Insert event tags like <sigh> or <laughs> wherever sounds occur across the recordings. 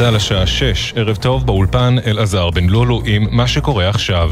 גל"צ השעה 6, ערב טוב באולפן אלעזר בן לולו עם מה שקורה עכשיו.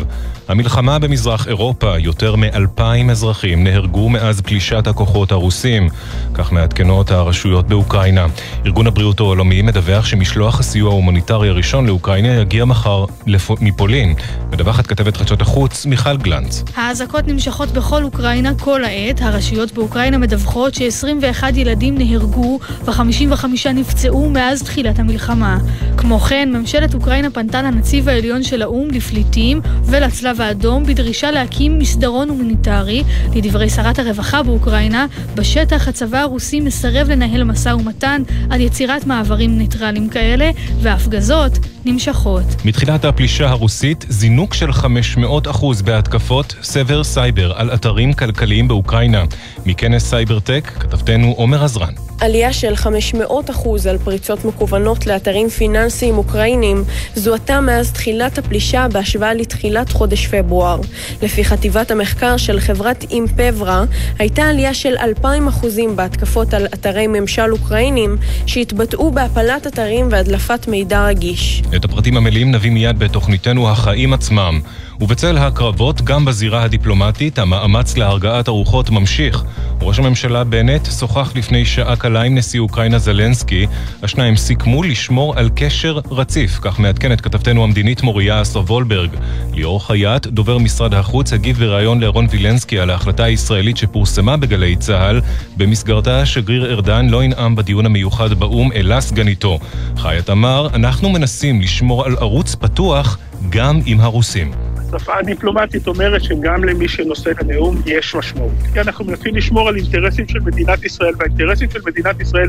המלחמה במזרח אירופה, יותר מאלפיים אזרחים נהרגו מאז פלישת הכוחות הרוסים. כך מעדכנות הרשויות באוקראינה. ארגון הבריאות העולמי מדווח שמשלוח הסיוע ההומניטרי הראשון לאוקראינה יגיע מחר לפ... מפולין. מדווחת כתבת חדשות החוץ מיכל גלנץ. האזעקות נמשכות בכל אוקראינה כל העת. הרשויות באוקראינה מדווחות ש-21 ילדים נהרגו ו-55 נפצעו מאז תחילת המלחמה. כמו כן, ממשלת אוקראינה פנתה לנציב העליון של האו"ם לפליטים ולצלב האדום בדרישה להקים מסדרון הומניטרי. לדברי שרת הרווחה באוקראינה, בשטח, הצבא הרוסי מסרב לנהל משא ומתן על יצירת מעברים ניטרליים כאלה, וההפגזות נמשכות. מתחילת הפלישה הרוסית, זינוק של 500% בהתקפות סבר סייבר על אתרים כלכליים באוקראינה. מכנס Cybertech, כתבתנו עומר עזרן. עלייה של 500 אחוז על פריצות מקוונות לאתרים פיננסיים אוקראינים זוהתה מאז תחילת הפלישה בהשוואה לתחילת חודש פברואר. לפי חטיבת המחקר של חברת Imperva, הייתה עלייה של 2,000 אחוזים בהתקפות על אתרי ממשל אוקראינים שהתבטאו בהפלת אתרים והדלפת מידע רגיש. את הפרטים המלאים נביא מיד בתוכניתנו החיים עצמם. ובצל הקרבות, גם בזירה הדיפלומטית, המאמץ להרגעת הרוחות ממשיך. ראש הממשלה בנט שוחח לפני שעה קלה עם נשיא אוקראינה זלנסקי. השניים סיכמו לשמור על קשר רציף, כך מעדכנת כתבתנו המדינית מוריה אסר וולברג. ליאור חייט, דובר משרד החוץ, הגיב בריאיון לאירון וילנסקי על ההחלטה הישראלית שפורסמה בגלי צה"ל, במסגרתה שגריר ארדן לא ינאם בדיון המיוחד באו"ם, אלא סגניתו. חייט אמר, אנחנו מנסים לשמור על ערוץ פתוח גם עם הרוסים. השפה הדיפלומטית אומרת שגם למי שנושא את הנאום יש משמעות. כי אנחנו מנסים לשמור על אינטרסים של מדינת ישראל, והאינטרסים של מדינת ישראל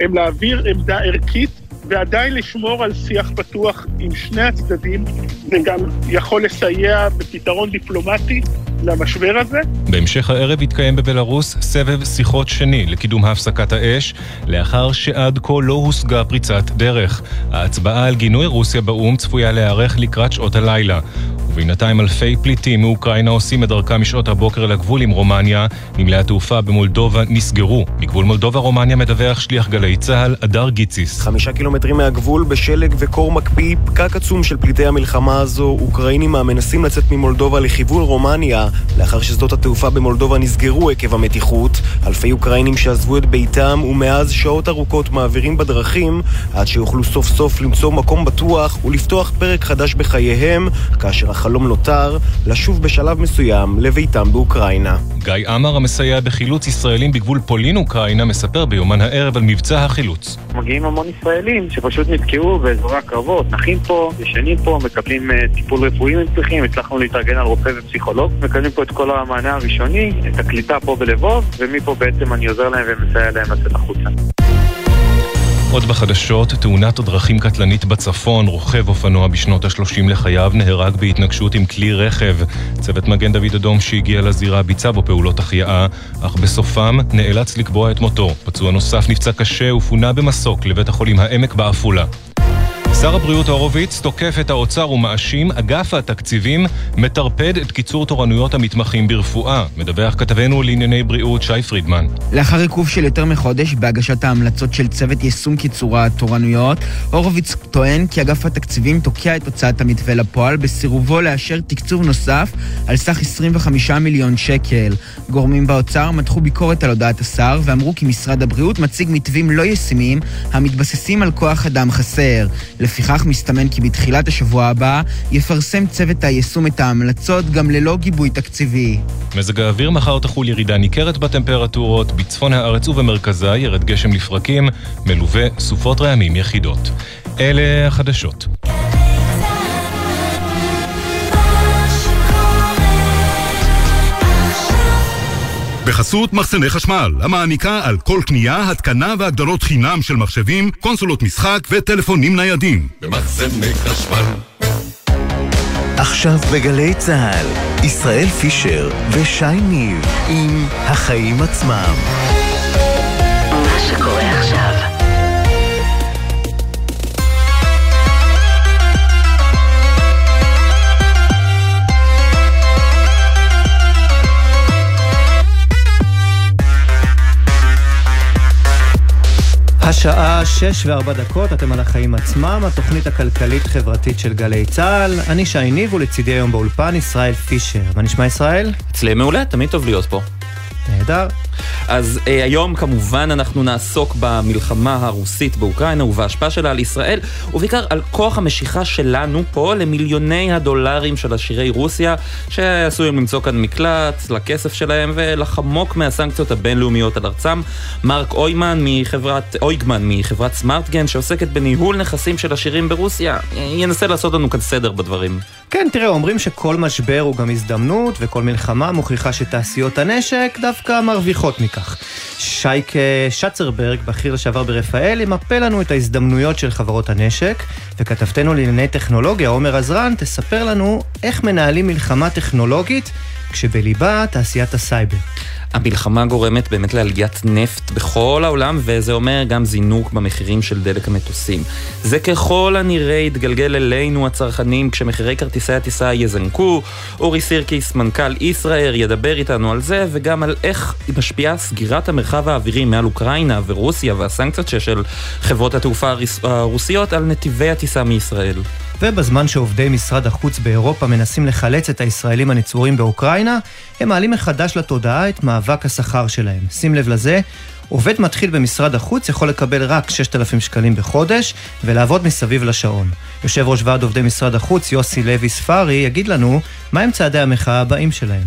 הם להעביר עמדה ערכית ועדיין לשמור על שיח פתוח עם שני הצדדים, זה גם יכול לסייע בפתרון דיפלומטי למשבר הזה. בהמשך הערב יתקיים בבלארוס סבב שיחות שני לקידום הפסקת האש, לאחר שעד כה לא הושגה פריצת דרך. ההצבעה על גינוי רוסיה באו"ם צפויה להיערך לקראת שעות הלילה. ובינתיים אלפי פליטים מאוקראינה עושים את דרכם משעות הבוקר לגבול עם רומניה. נמלי התעופה במולדובה נסגרו. מגבול מולדובה-רומניה מדווח שליח גלי צה"ל, הדר גיציס. חמישה קילומטרים מהגבול בשלג וקור מקפיא, פקק עצום של פליטי המלחמה הזו, אוקראינים המנסים לצאת ממולדובה לכיוון רומניה, לאחר ששדות התעופה במולדובה נסגרו עקב המתיחות. אלפי אוקראינים שעזבו את ביתם ומאז שעות ארוכות מעבירים בדרכים, עד שיוכלו סוף סוף למצוא מקום בטוח ולפתוח פרק חדש בחייהם, כאשר החלום נותר לשוב בשלב מסוים לביתם באוקראינה. גיא עמר, המסייע בחילוץ ישראלים בגבול פולין-אוקראינה, מספר ביומן הערב על מבצע החילוץ. מגיעים המון ישראלים שפשוט נתקעו באזורי הקרבות, נחים פה, ישנים פה, מקבלים uh, טיפול רפואי אם צריכים, הצלחנו להתארגן על רופא ופסיכולוג, מקבלים פה את כל המענה הראשוני, את הקליטה פה בלבוב, ומפה בעצם אני עוזר להם ומסייע להם לצאת החוצה. עוד בחדשות, תאונת דרכים קטלנית בצפון, רוכב אופנוע בשנות ה-30 לחייו נהרג בהתנגשות עם כלי רכב. צוות מגן דוד אדום שהגיע לזירה ביצע בו פעולות החייאה, אך בסופם נאלץ לקבוע את מותו. פצוע נוסף נפצע קשה ופונה במסוק לבית החולים העמק בעפולה. שר הבריאות הורוביץ תוקף את האוצר ומאשים אגף התקציבים מטרפד את קיצור תורנויות המתמחים ברפואה, מדווח כתבנו לענייני בריאות שי פרידמן. לאחר עיכוב של יותר מחודש בהגשת ההמלצות של צוות יישום קיצור התורנויות, הורוביץ טוען כי אגף התקציבים תוקע את הוצאת המתווה לפועל בסירובו לאשר תקצוב נוסף על סך 25 מיליון שקל. גורמים באוצר מתחו ביקורת על הודעת השר ואמרו כי משרד הבריאות מציג מתווים לא ישימים המתבססים על כוח אדם חסר. לפיכך מסתמן כי בתחילת השבוע הבא יפרסם צוות היישום את ההמלצות גם ללא גיבוי תקציבי. מזג האוויר מחר תחול ירידה ניכרת בטמפרטורות, בצפון הארץ ובמרכזה ירד גשם לפרקים, מלווה סופות רעמים יחידות. אלה החדשות. בחסות מחסני חשמל, המעניקה על כל קנייה, התקנה והגדלות חינם של מחשבים, קונסולות משחק וטלפונים ניידים. במחסני חשמל. עכשיו בגלי צה"ל, ישראל פישר ושי ניב עם החיים עצמם. מה שקורה עכשיו השעה 6 ו-4 דקות, אתם על החיים עצמם, התוכנית הכלכלית-חברתית של גלי צה"ל. אני שי ניב ולצידי היום באולפן ישראל פישר. מה נשמע ישראל? אצלי מעולה, תמיד טוב להיות פה. נהדר. אז אה, היום כמובן אנחנו נעסוק במלחמה הרוסית באוקראינה ובהשפעה שלה על ישראל, ובעיקר על כוח המשיכה שלנו פה למיליוני הדולרים של עשירי רוסיה, שעשויים למצוא כאן מקלט לכסף שלהם ולחמוק מהסנקציות הבינלאומיות על ארצם. מרק אוימן מחברת, אויגמן מחברת סמארטגן, שעוסקת בניהול נכסים של עשירים ברוסיה, ינסה לעשות לנו כאן סדר בדברים. כן, תראה, אומרים שכל משבר הוא גם הזדמנות, וכל מלחמה מוכיחה שתעשיות הנשק דווקא מרוויחות מכך. שייקה שצרברג, בכיר לשעבר ברפאל, ימפה לנו את ההזדמנויות של חברות הנשק, וכתבתנו לענייני טכנולוגיה, עומר עזרן, תספר לנו איך מנהלים מלחמה טכנולוגית כשבליבה תעשיית הסייבר. המלחמה גורמת באמת לעליית נפט בכל העולם, וזה אומר גם זינוק במחירים של דלק המטוסים. זה ככל הנראה יתגלגל אלינו הצרכנים כשמחירי כרטיסי הטיסה יזנקו. אורי סירקיס, מנכ"ל ישראייר, ידבר איתנו על זה, וגם על איך משפיעה סגירת המרחב האווירי מעל אוקראינה ורוסיה והסנקציות של חברות התעופה הרוסיות על נתיבי הטיסה מישראל. ובזמן שעובדי משרד החוץ באירופה מנסים לחלץ את הישראלים הנצורים באוקראינה, הם מעלים מחדש לתודעה את מאבק השכר שלהם. שים לב לזה, עובד מתחיל במשרד החוץ יכול לקבל רק 6,000 שקלים בחודש ולעבוד מסביב לשעון. יושב ראש ועד עובדי משרד החוץ, יוסי לוי ספארי, יגיד לנו מהם צעדי המחאה הבאים שלהם.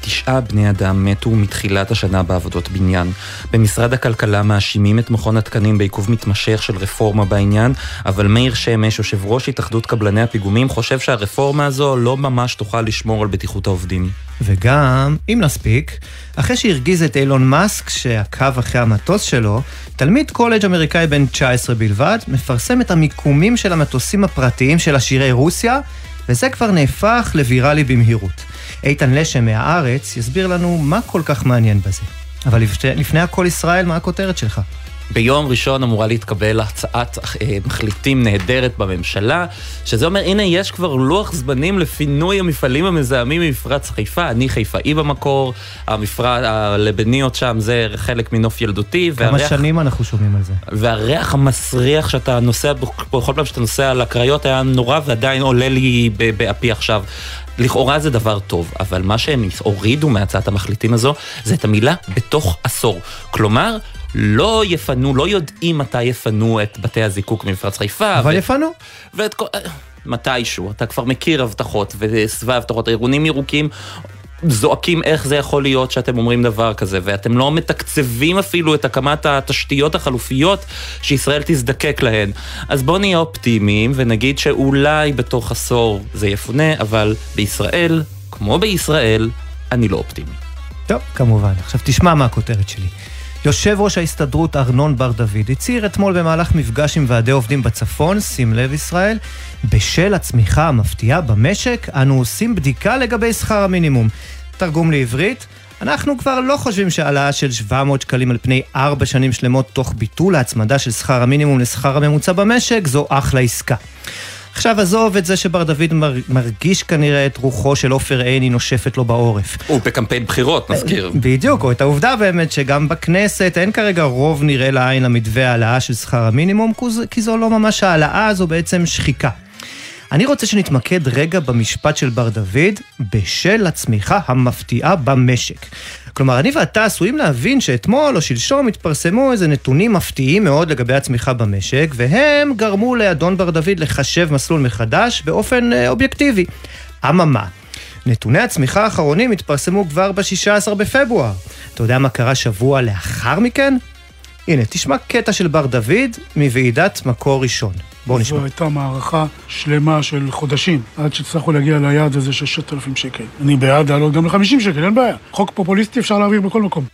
תשעה בני אדם מתו מתחילת השנה בעבודות בניין. במשרד הכלכלה מאשימים את מכון התקנים בעיכוב מתמשך של רפורמה בעניין, אבל מאיר שמש, יושב ראש התאחדות קבלני הפיגומים, חושב שהרפורמה הזו לא ממש תוכל לשמור על בטיחות העובדים. וגם, אם נספיק, אחרי שהרגיז את אילון מאסק שעקב אחרי המטוס שלו, תלמיד קולג' אמריקאי בן 19 בלבד מפרסם את המיקומים של המטוסים הפרטיים של עשירי רוסיה, וזה כבר נהפך לוויראלי במהירות. איתן לשם מהארץ יסביר לנו מה כל כך מעניין בזה. אבל לפני הכל ישראל, מה הכותרת שלך? ביום ראשון אמורה להתקבל הצעת אה, מחליטים נהדרת בממשלה, שזה אומר, הנה, יש כבר לוח זמנים לפינוי המפעלים המזהמים ממפרץ חיפה. אני חיפאי במקור, המפרץ, הלבניות שם זה חלק מנוף ילדותי. כמה והריח, שנים אנחנו שומעים על זה. והריח המסריח שאתה נוסע, בכל פעם שאתה נוסע על הקריות היה נורא ועדיין עולה לי באפי עכשיו. לכאורה זה דבר טוב, אבל מה שהם הורידו מהצעת המחליטים הזו, זה את המילה בתוך עשור. כלומר, לא יפנו, לא יודעים מתי יפנו את בתי הזיקוק ממפרץ חיפה. אבל ו... יפנו. ואת כל... מתישהו, אתה כבר מכיר הבטחות וסביב הבטחות, ארגונים ירוקים זועקים איך זה יכול להיות שאתם אומרים דבר כזה, ואתם לא מתקצבים אפילו את הקמת התשתיות החלופיות שישראל תזדקק להן. אז בואו נהיה אופטימיים ונגיד שאולי בתוך עשור זה יפונה, אבל בישראל, כמו בישראל, אני לא אופטימי. טוב, כמובן. עכשיו תשמע מה הכותרת שלי. יושב ראש ההסתדרות ארנון בר דוד הצהיר אתמול במהלך מפגש עם ועדי עובדים בצפון, שים לב ישראל, בשל הצמיחה המפתיעה במשק, אנו עושים בדיקה לגבי שכר המינימום. תרגום לעברית, אנחנו כבר לא חושבים שהעלאה של 700 שקלים על פני 4 שנים שלמות תוך ביטול ההצמדה של שכר המינימום לשכר הממוצע במשק זו אחלה עסקה. עכשיו עזוב את זה שבר דוד מרגיש כנראה את רוחו של עופר עיני נושפת לו בעורף. הוא בקמפיין בחירות, נזכיר. בדיוק, או את העובדה באמת שגם בכנסת אין כרגע רוב נראה לעין למתווה העלאה של שכר המינימום, כי זו לא ממש העלאה, זו בעצם שחיקה. אני רוצה שנתמקד רגע במשפט של בר דוד בשל הצמיחה המפתיעה במשק. כלומר, אני ואתה עשויים להבין שאתמול או שלשום התפרסמו איזה נתונים מפתיעים מאוד לגבי הצמיחה במשק, והם גרמו לאדון בר דוד לחשב מסלול מחדש באופן אה, אובייקטיבי. אממה, נתוני הצמיחה האחרונים התפרסמו כבר ב-16 בפברואר. אתה יודע מה קרה שבוע לאחר מכן? הנה, תשמע קטע של בר דוד מוועידת מקור ראשון. בואו נשמע. זו הייתה מערכה שלמה של חודשים, עד שהצלחנו להגיע ליעד הזה של 6,000 שקל. אני בעד לעלות גם ל-50 שקל, אין בעיה. חוק פופוליסטי אפשר להעביר בכל מקום.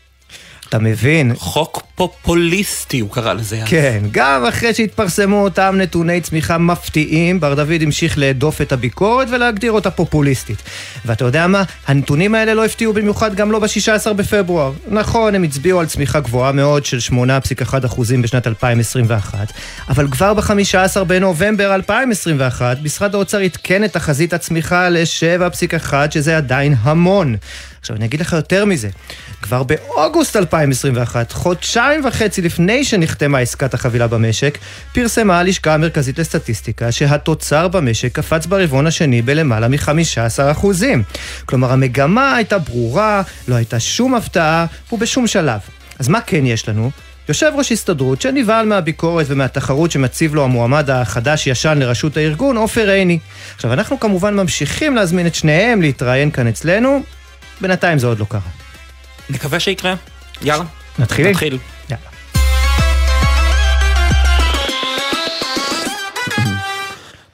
אתה מבין? חוק פופוליסטי, הוא קרא לזה. כן, גם אחרי שהתפרסמו אותם נתוני צמיחה מפתיעים, בר דוד המשיך להדוף את הביקורת ולהגדיר אותה פופוליסטית. ואתה יודע מה? הנתונים האלה לא הפתיעו במיוחד גם לא ב-16 בפברואר. נכון, הם הצביעו על צמיחה גבוהה מאוד של 8.1% בשנת 2021, אבל כבר ב-15 בנובמבר 2021, משרד האוצר עדכן את תחזית הצמיחה ל-7.1, שזה עדיין המון. עכשיו, אני אגיד לך יותר מזה. כבר באוגוסט 2021, חודשיים חודשיים וחצי לפני שנחתמה עסקת החבילה במשק, פרסמה הלשכה המרכזית לסטטיסטיקה שהתוצר במשק קפץ ברבעון השני בלמעלה מ-15%. כלומר, המגמה הייתה ברורה, לא הייתה שום הפתעה ובשום שלב. אז מה כן יש לנו? יושב ראש הסתדרות שנבהל מהביקורת ומהתחרות שמציב לו המועמד החדש-ישן לראשות הארגון, עופר עיני. עכשיו, אנחנו כמובן ממשיכים להזמין את שניהם להתראיין כאן אצלנו, בינתיים זה עוד לא קרה. נקווה שיקרה. יאללה. נתחיל? נתחיל.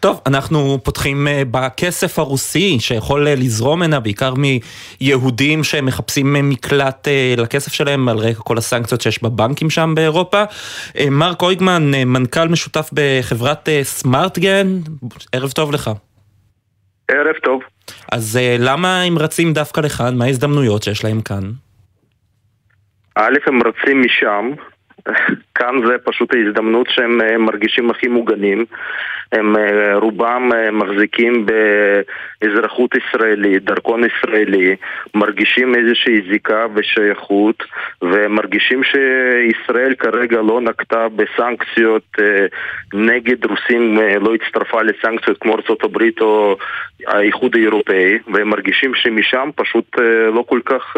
טוב, אנחנו פותחים אה, בכסף הרוסי שיכול אה, לזרום הנה בעיקר מיהודים שמחפשים אה, מקלט לכסף שלהם על רקע כל הסנקציות שיש בבנקים שם באירופה. מרק אויגמן, מנכ"ל משותף בחברת סמארטגן, ערב טוב לך. ערב טוב. אז למה הם רצים דווקא לכאן? מה ההזדמנויות שיש להם כאן? א', הם רצים משם, <laughs> כאן זה פשוט ההזדמנות שהם מרגישים הכי מוגנים. הם אה, רובם אה, מחזיקים באזרחות ישראלית, דרכון ישראלי, מרגישים איזושהי זיקה ושייכות ומרגישים שישראל כרגע לא נקטה בסנקציות אה, נגד רוסים, לא הצטרפה לסנקציות כמו ארה"ב או האיחוד האירופאי והם מרגישים שמשם פשוט לא כל כך,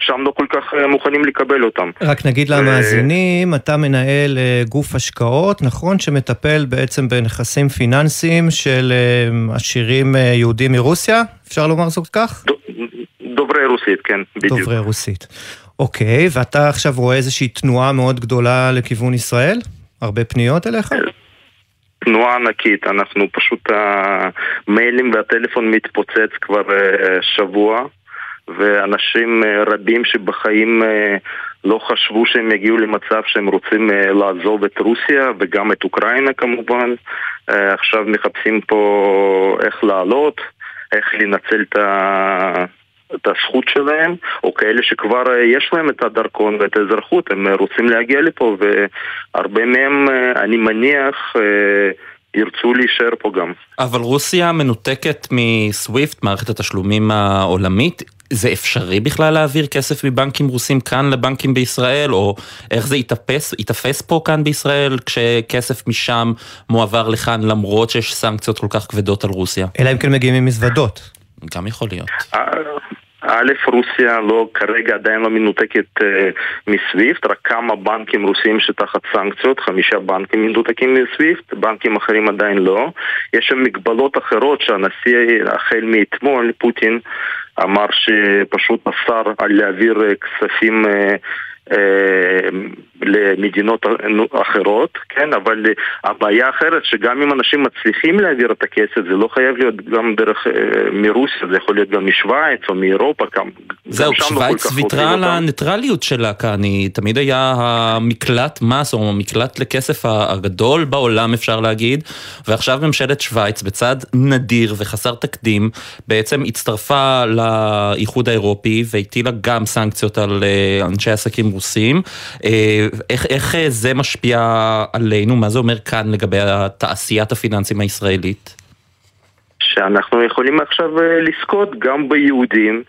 שם לא כל כך מוכנים לקבל אותם. רק נגיד למאזינים, אתה מנהל גוף השקעות, נכון? שמטפל בעצם בנכסים פיננסיים של אה, עשירים אה, יהודים מרוסיה, אפשר לומר זאת כך? דוברי רוסית, כן, בדיוק. דוברי רוסית. אוקיי, ואתה עכשיו רואה איזושהי תנועה מאוד גדולה לכיוון ישראל? הרבה פניות אליך? תנועה ענקית, אנחנו פשוט, המיילים והטלפון מתפוצץ כבר אה, שבוע, ואנשים רבים שבחיים לא חשבו שהם יגיעו למצב שהם רוצים לעזוב את רוסיה וגם את אוקראינה כמובן. אה, עכשיו מחפשים פה איך לעלות, איך לנצל את ה... את הזכות שלהם, או כאלה שכבר אה, יש להם את הדרכון ואת האזרחות, הם אה, רוצים להגיע לפה, והרבה מהם, אני מניח, ירצו להישאר פה גם. אבל רוסיה מנותקת מסוויפט, מערכת התשלומים העולמית, זה אפשרי בכלל להעביר כסף מבנקים רוסים כאן לבנקים בישראל, או איך זה יתאפס, יתאפס פה כאן בישראל, כשכסף משם מועבר לכאן למרות שיש סנקציות כל כך כבדות על רוסיה? אלא אם כן מגיעים עם מזוודות. גם יכול להיות. א', רוסיה לא, כרגע עדיין לא מנותקת אה, מסוויפט, רק כמה בנקים רוסיים שתחת סנקציות, חמישה בנקים מנותקים מסוויפט, בנקים אחרים עדיין לא. יש שם מגבלות אחרות שהנשיא, החל מאתמול, פוטין, אמר שפשוט אסר על להעביר אה, כספים אה, אה, למדינות אחרות, כן, אבל הבעיה אחרת שגם אם אנשים מצליחים להעביר את הכסף זה לא חייב להיות גם דרך מרוסיה, זה יכול להיות גם משוויץ או מאירופה, גם, זהו, לא שוויץ לא ויתרה על הניטרליות שלה כאן, היא תמיד היה המקלט מס או המקלט לכסף הגדול בעולם אפשר להגיד, ועכשיו ממשלת שוויץ בצד נדיר וחסר תקדים בעצם הצטרפה לאיחוד האירופי והטילה גם סנקציות על אנשי עסקים רוסים. איך, איך אה, זה משפיע עלינו? מה זה אומר כאן לגבי תעשיית הפיננסים הישראלית? שאנחנו יכולים עכשיו אה, לזכות גם ביהודים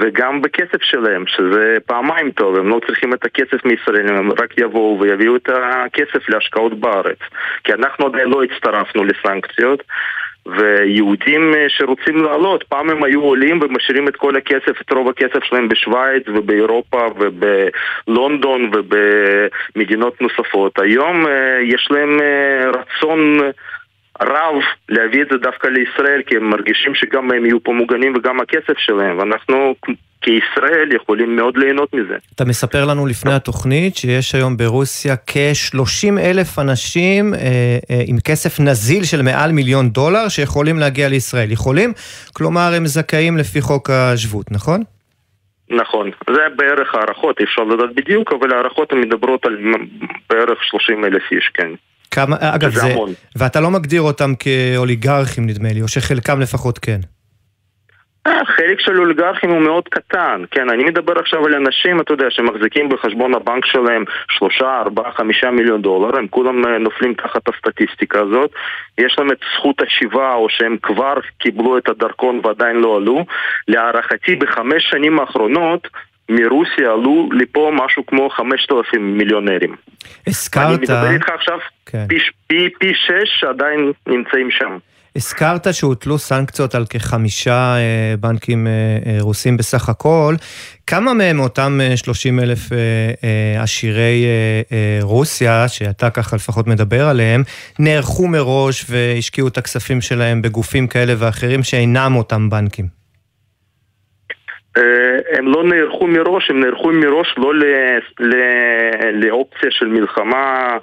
וגם בכסף שלהם, שזה פעמיים טוב, הם לא צריכים את הכסף מישראל, הם רק יבואו ויביאו את הכסף להשקעות בארץ. כי אנחנו עדיין לא הצטרפנו לסנקציות, ויהודים אה, שרוצים לעלות, פעם הם היו עולים ומשאירים את כל הכסף, את רוב הכסף שלהם בשוויץ ובאירופה ובלונדון ובמדינות נוספות. היום אה, יש להם אה, רצון רב להביא את זה דווקא לישראל, כי הם מרגישים שגם הם יהיו פה מוגנים וגם הכסף שלהם, ואנחנו כישראל יכולים מאוד ליהנות מזה. אתה מספר לנו לפני התוכנית שיש היום ברוסיה כ-30 אלף אנשים אה, אה, עם כסף נזיל של מעל מיליון דולר שיכולים להגיע לישראל. יכולים? כלומר, הם זכאים לפי חוק השבות, נכון? נכון, זה בערך הערכות, אי אפשר לדעת בדיוק, אבל הערכות מדברות על בערך 30 אלף איש, כן. כמה, אגב, זה, זה ואתה לא מגדיר אותם כאוליגרכים נדמה לי, או שחלקם לפחות כן. החלק של אוליגרכים הוא מאוד קטן, כן, אני מדבר עכשיו על אנשים, אתה יודע, שמחזיקים בחשבון הבנק שלהם שלושה, ארבעה, חמישה מיליון דולר, הם כולם אה, נופלים תחת הסטטיסטיקה הזאת, יש להם את זכות השיבה, או שהם כבר קיבלו את הדרכון ועדיין לא עלו, להערכתי בחמש שנים האחרונות מרוסיה עלו לפה משהו כמו 5,000 מיליונרים. הזכרת... אני מדבר איתך עכשיו כן. פי, פי, פי שש שעדיין נמצאים שם. הזכרת שהוטלו סנקציות על כחמישה אה, בנקים אה, אה, רוסים בסך הכל. כמה מהם מאותם 30 אלף עשירי רוסיה, שאתה ככה לפחות מדבר עליהם, נערכו מראש והשקיעו את הכספים שלהם בגופים כאלה ואחרים שאינם אותם בנקים? הם לא נערכו מראש, הם נערכו מראש לא לאופציה של מלחמה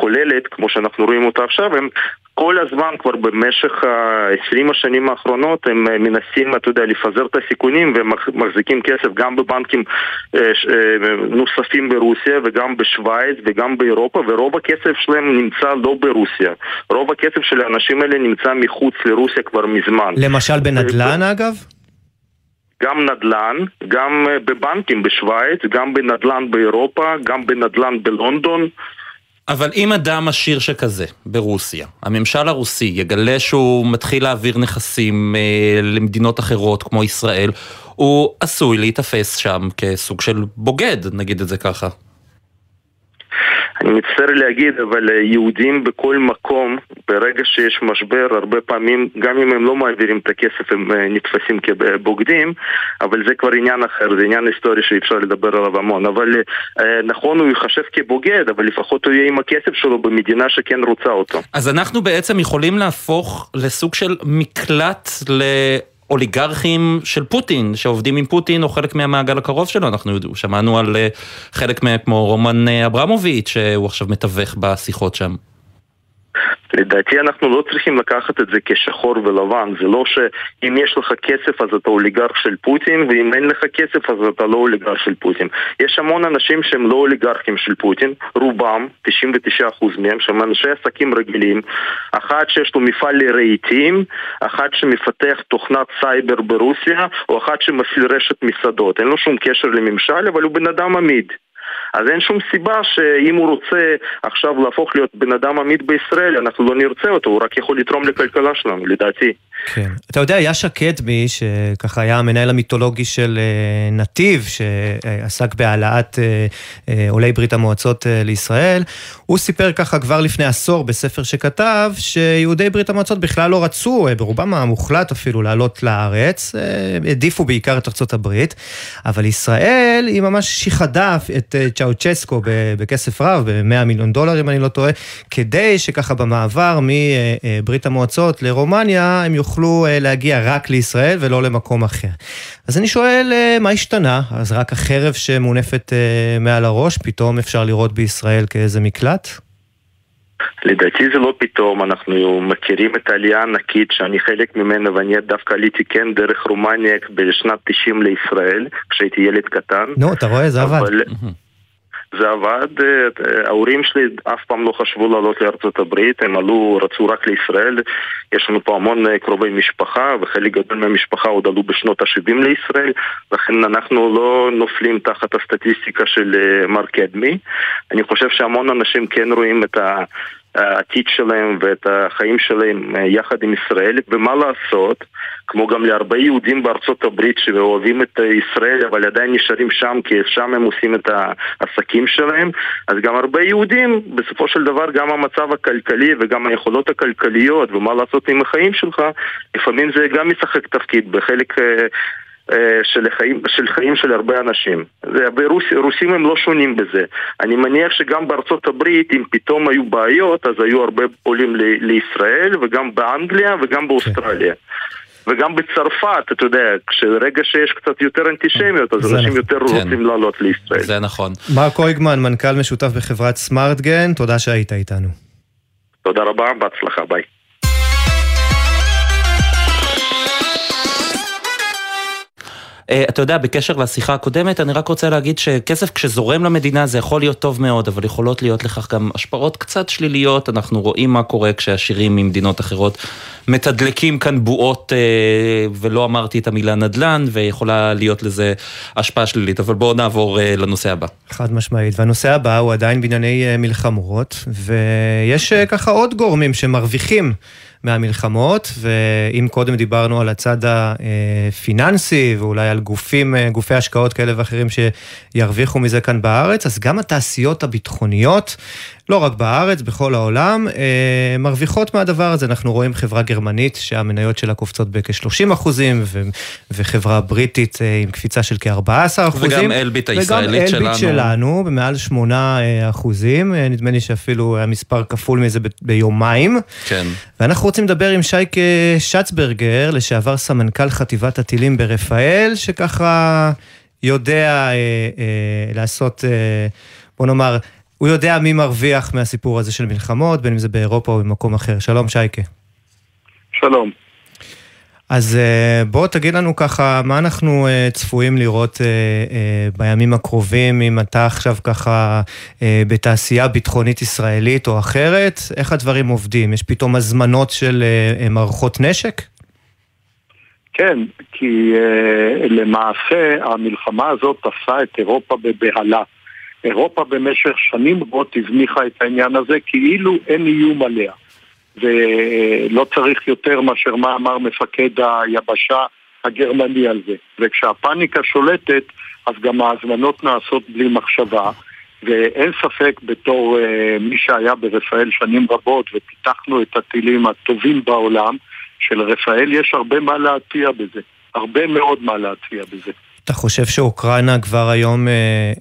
כוללת, כמו שאנחנו רואים אותה עכשיו, הם כל הזמן כבר במשך ה-20 השנים האחרונות הם אה, מנסים, אתה יודע, לפזר את הסיכונים והם מחזיקים כסף גם בבנקים אה, אה, נוספים ברוסיה וגם בשוויץ וגם באירופה ורוב הכסף שלהם נמצא לא ברוסיה. רוב הכסף של האנשים האלה נמצא מחוץ לרוסיה כבר מזמן. למשל בנדל"ן אגב? גם נדל"ן, גם בבנקים בשוויץ, גם בנדל"ן באירופה, גם בנדל"ן בלונדון. אבל אם אדם עשיר שכזה, ברוסיה, הממשל הרוסי יגלה שהוא מתחיל להעביר נכסים אה, למדינות אחרות כמו ישראל, הוא עשוי להיתפס שם כסוג של בוגד, נגיד את זה ככה. אני מצטער להגיד, אבל אה, יהודים בכל מקום, ברגע שיש משבר, הרבה פעמים, גם אם הם לא מעבירים את הכסף, הם אה, נתפסים כבוגדים, אבל זה כבר עניין אחר, זה עניין היסטורי שאי אפשר לדבר עליו המון. אבל אה, נכון, הוא ייחשב כבוגד, אבל לפחות הוא יהיה עם הכסף שלו במדינה שכן רוצה אותו. אז אנחנו בעצם יכולים להפוך לסוג של מקלט ל... אוליגרכים של פוטין, שעובדים עם פוטין או חלק מהמעגל הקרוב שלו, אנחנו שמענו על אה, חלק כמו רומן אה, אברמוביץ', שהוא עכשיו מתווך בשיחות שם. לדעתי אנחנו לא צריכים לקחת את זה כשחור ולבן, זה לא שאם יש לך כסף אז אתה אוליגרך של פוטין ואם אין לך כסף אז אתה לא אוליגרך של פוטין. יש המון אנשים שהם לא אוליגרכים של פוטין, רובם, 99% מהם, שהם אנשי עסקים רגילים, אחד שיש לו מפעל לרהיטים, אחד שמפתח תוכנת סייבר ברוסיה, או אחד שמפעיל רשת מסעדות. אין לו שום קשר לממשל, אבל הוא בן אדם עמיד. אז אין שום סיבה שאם הוא רוצה עכשיו להפוך להיות בן אדם עמיד בישראל, אנחנו לא נרצה אותו, הוא רק יכול לתרום לכלכלה שלנו, לדעתי. כן. אתה יודע, יאשה קדמי, שככה היה המנהל המיתולוגי של אה, נתיב, שעסק בהעלאת אה, אה, עולי ברית המועצות לישראל, הוא סיפר ככה כבר לפני עשור בספר שכתב, שיהודי ברית המועצות בכלל לא רצו, ברובם המוחלט אפילו, לעלות לארץ, העדיפו בעיקר את ארצות הברית, אבל ישראל היא ממש שיחדה את צ'אוצ'סקו בכסף רב, ב-100 מיליון דולר אם אני לא טועה, כדי שככה במעבר מברית המועצות לרומניה הם יוכלו... יוכלו אה, להגיע רק לישראל ולא למקום אחר. אז אני שואל, אה, מה השתנה? אז רק החרב שמונפת אה, מעל הראש, פתאום אפשר לראות בישראל כאיזה מקלט? לדעתי זה לא פתאום, אנחנו מכירים את העלייה הענקית שאני חלק ממנה ואני דווקא עליתי כן דרך רומניה בשנת 90 לישראל, כשהייתי ילד קטן. נו, אתה רואה, זה עבד. זה עבד, אה, ההורים שלי אף פעם לא חשבו לעלות לארצות הברית, הם עלו, רצו רק לישראל, יש לנו פה המון אה, קרובי משפחה, וחלק גדול מהמשפחה עוד עלו בשנות ה-70 לישראל, לכן אנחנו לא נופלים תחת הסטטיסטיקה של אה, מר קדמי. אני חושב שהמון אנשים כן רואים את ה... העתיד שלהם ואת החיים שלהם אה, יחד עם ישראל, ומה לעשות, כמו גם להרבה יהודים בארצות הברית שאוהבים את ישראל אבל עדיין נשארים שם כי שם הם עושים את העסקים שלהם, אז גם הרבה יהודים, בסופו של דבר גם המצב הכלכלי וגם היכולות הכלכליות ומה לעשות עם החיים שלך, לפעמים זה גם משחק תפקיד בחלק... אה, של חיים, של חיים של הרבה אנשים. ורוסים הם לא שונים בזה. אני מניח שגם בארצות הברית, אם פתאום היו בעיות, אז היו הרבה עולים ל- לישראל, וגם באנגליה וגם באוסטרליה. וגם בצרפת, אתה יודע, כשרגע שיש קצת יותר אנטישמיות, אז אנשים נכון. יותר רוצים כן. לעלות לישראל. זה נכון. מרק אויגמן, מנכ"ל משותף בחברת סמארטגן, תודה שהיית איתנו. תודה רבה, בהצלחה, ביי. אתה יודע, בקשר לשיחה הקודמת, אני רק רוצה להגיד שכסף כשזורם למדינה זה יכול להיות טוב מאוד, אבל יכולות להיות לכך גם השפעות קצת שליליות. אנחנו רואים מה קורה כשעשירים ממדינות אחרות מתדלקים כאן בועות, אה, ולא אמרתי את המילה נדל"ן, ויכולה להיות לזה השפעה שלילית. אבל בואו נעבור אה, לנושא הבא. חד משמעית, והנושא הבא הוא עדיין בענייני מלחמות, ויש ככה עוד גורמים שמרוויחים. מהמלחמות, ואם קודם דיברנו על הצד הפיננסי ואולי על גופים, גופי השקעות כאלה ואחרים שירוויחו מזה כאן בארץ, אז גם התעשיות הביטחוניות לא רק בארץ, בכל העולם, אה, מרוויחות מהדבר הזה. אנחנו רואים חברה גרמנית שהמניות שלה קופצות בכ-30 אחוזים, ו- וחברה בריטית אה, עם קפיצה של כ-14 אחוזים. וגם אלביט הישראלית שלנו. וגם אלביט שלנו, במעל 8 אה, אחוזים. אה, נדמה לי שאפילו היה מספר כפול מזה ב- ביומיים. כן. ואנחנו רוצים לדבר עם שייקה שצברגר, לשעבר סמנכ"ל חטיבת הטילים ברפאל, שככה יודע אה, אה, לעשות, אה, בוא נאמר, הוא יודע מי מרוויח מהסיפור הזה של מלחמות, בין אם זה באירופה או במקום אחר. שלום, שייקה. שלום. אז אה, בוא תגיד לנו ככה, מה אנחנו אה, צפויים לראות אה, בימים הקרובים, אם אתה עכשיו ככה בתעשייה ביטחונית ישראלית או אחרת, איך הדברים עובדים? יש פתאום הזמנות של מערכות נשק? כן, כי למעשה המלחמה הזאת עשה את אירופה בבהלה. אירופה במשך שנים רבות הזניחה את העניין הזה כאילו אין איום עליה. ולא צריך יותר מאשר מה אמר מפקד היבשה הגרמני על זה. וכשהפאניקה שולטת, אז גם ההזמנות נעשות בלי מחשבה. ואין ספק בתור uh, מי שהיה ברפאל שנים רבות ופיתחנו את הטילים הטובים בעולם, שלרפאל יש הרבה מה להציע בזה. הרבה מאוד מה להציע בזה. אתה חושב שאוקראינה כבר היום אה,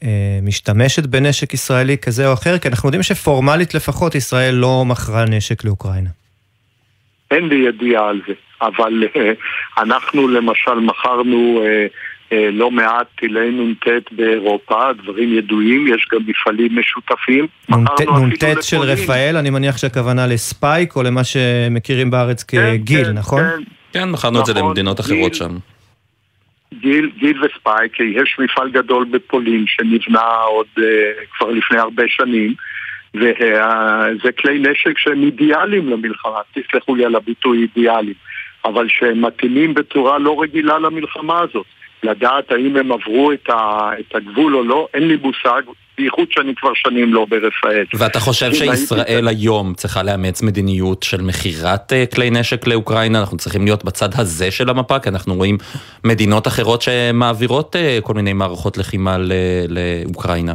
אה, משתמשת בנשק ישראלי כזה או אחר? כי אנחנו יודעים שפורמלית לפחות ישראל לא מכרה נשק לאוקראינה. אין לי ידיעה על זה, אבל אה, אנחנו למשל מכרנו אה, אה, לא מעט טילי נ"ט באירופה, דברים ידועים, יש גם מפעלים משותפים. נ"ט של רפאל, אני מניח שהכוונה לספייק או למה שמכירים בארץ כן, כגיל, כן, נכון? כן, כן מכרנו את זה נכון, למדינות אחרות שם. גיל, גיל וספייק, יש מפעל גדול בפולין שנבנה עוד uh, כבר לפני הרבה שנים וזה כלי נשק שהם אידיאליים למלחמה, תסלחו לי על הביטוי אידיאליים, אבל שהם מתאימים בצורה לא רגילה למלחמה הזאת. לדעת האם הם עברו את, ה, את הגבול או לא, אין לי מושג, בייחוד שאני כבר שנים לא ברפאל. ואתה חושב שישראל היום צריכה לאמץ מדיניות של מכירת אה, כלי נשק לאוקראינה? אנחנו צריכים להיות בצד הזה של המפה, כי אנחנו רואים מדינות אחרות שמעבירות אה, כל מיני מערכות לחימה לאוקראינה.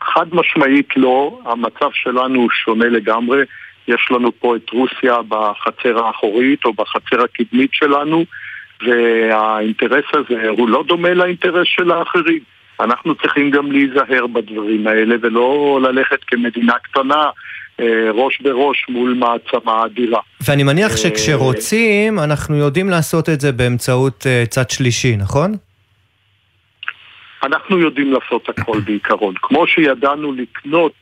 חד משמעית לא, המצב שלנו שונה לגמרי. יש לנו פה את רוסיה בחצר האחורית או בחצר הקדמית שלנו, והאינטרס הזה הוא לא דומה לאינטרס של האחרים. אנחנו צריכים גם להיזהר בדברים האלה ולא ללכת כמדינה קטנה אה, ראש בראש מול מעצמה אדירה. ואני מניח אה, שכשרוצים, אנחנו יודעים לעשות את זה באמצעות אה, צד שלישי, נכון? אנחנו יודעים לעשות הכל <clears throat> בעיקרון. כמו שידענו לקנות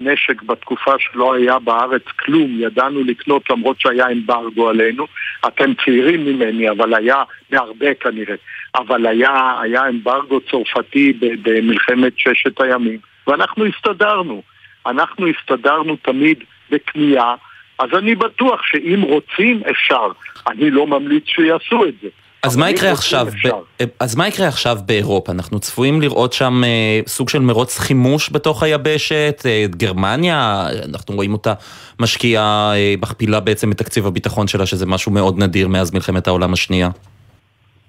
נשק בתקופה שלא היה בארץ כלום, ידענו לקנות למרות שהיה אמברגו עלינו. אתם צעירים ממני, אבל היה, בהרבה כנראה, אבל היה, היה אמברגו צרפתי במלחמת ששת הימים, ואנחנו הסתדרנו. אנחנו הסתדרנו תמיד בקנייה, אז אני בטוח שאם רוצים אפשר. אני לא ממליץ שיעשו את זה. אז מה יקרה עכשיו, ב... אז מה יקרה עכשיו באירופה? אנחנו צפויים לראות שם אה, סוג של מרוץ חימוש בתוך היבשת, אה, גרמניה, אנחנו רואים אותה משקיעה, אה, מכפילה בעצם את תקציב הביטחון שלה, שזה משהו מאוד נדיר מאז מלחמת העולם השנייה.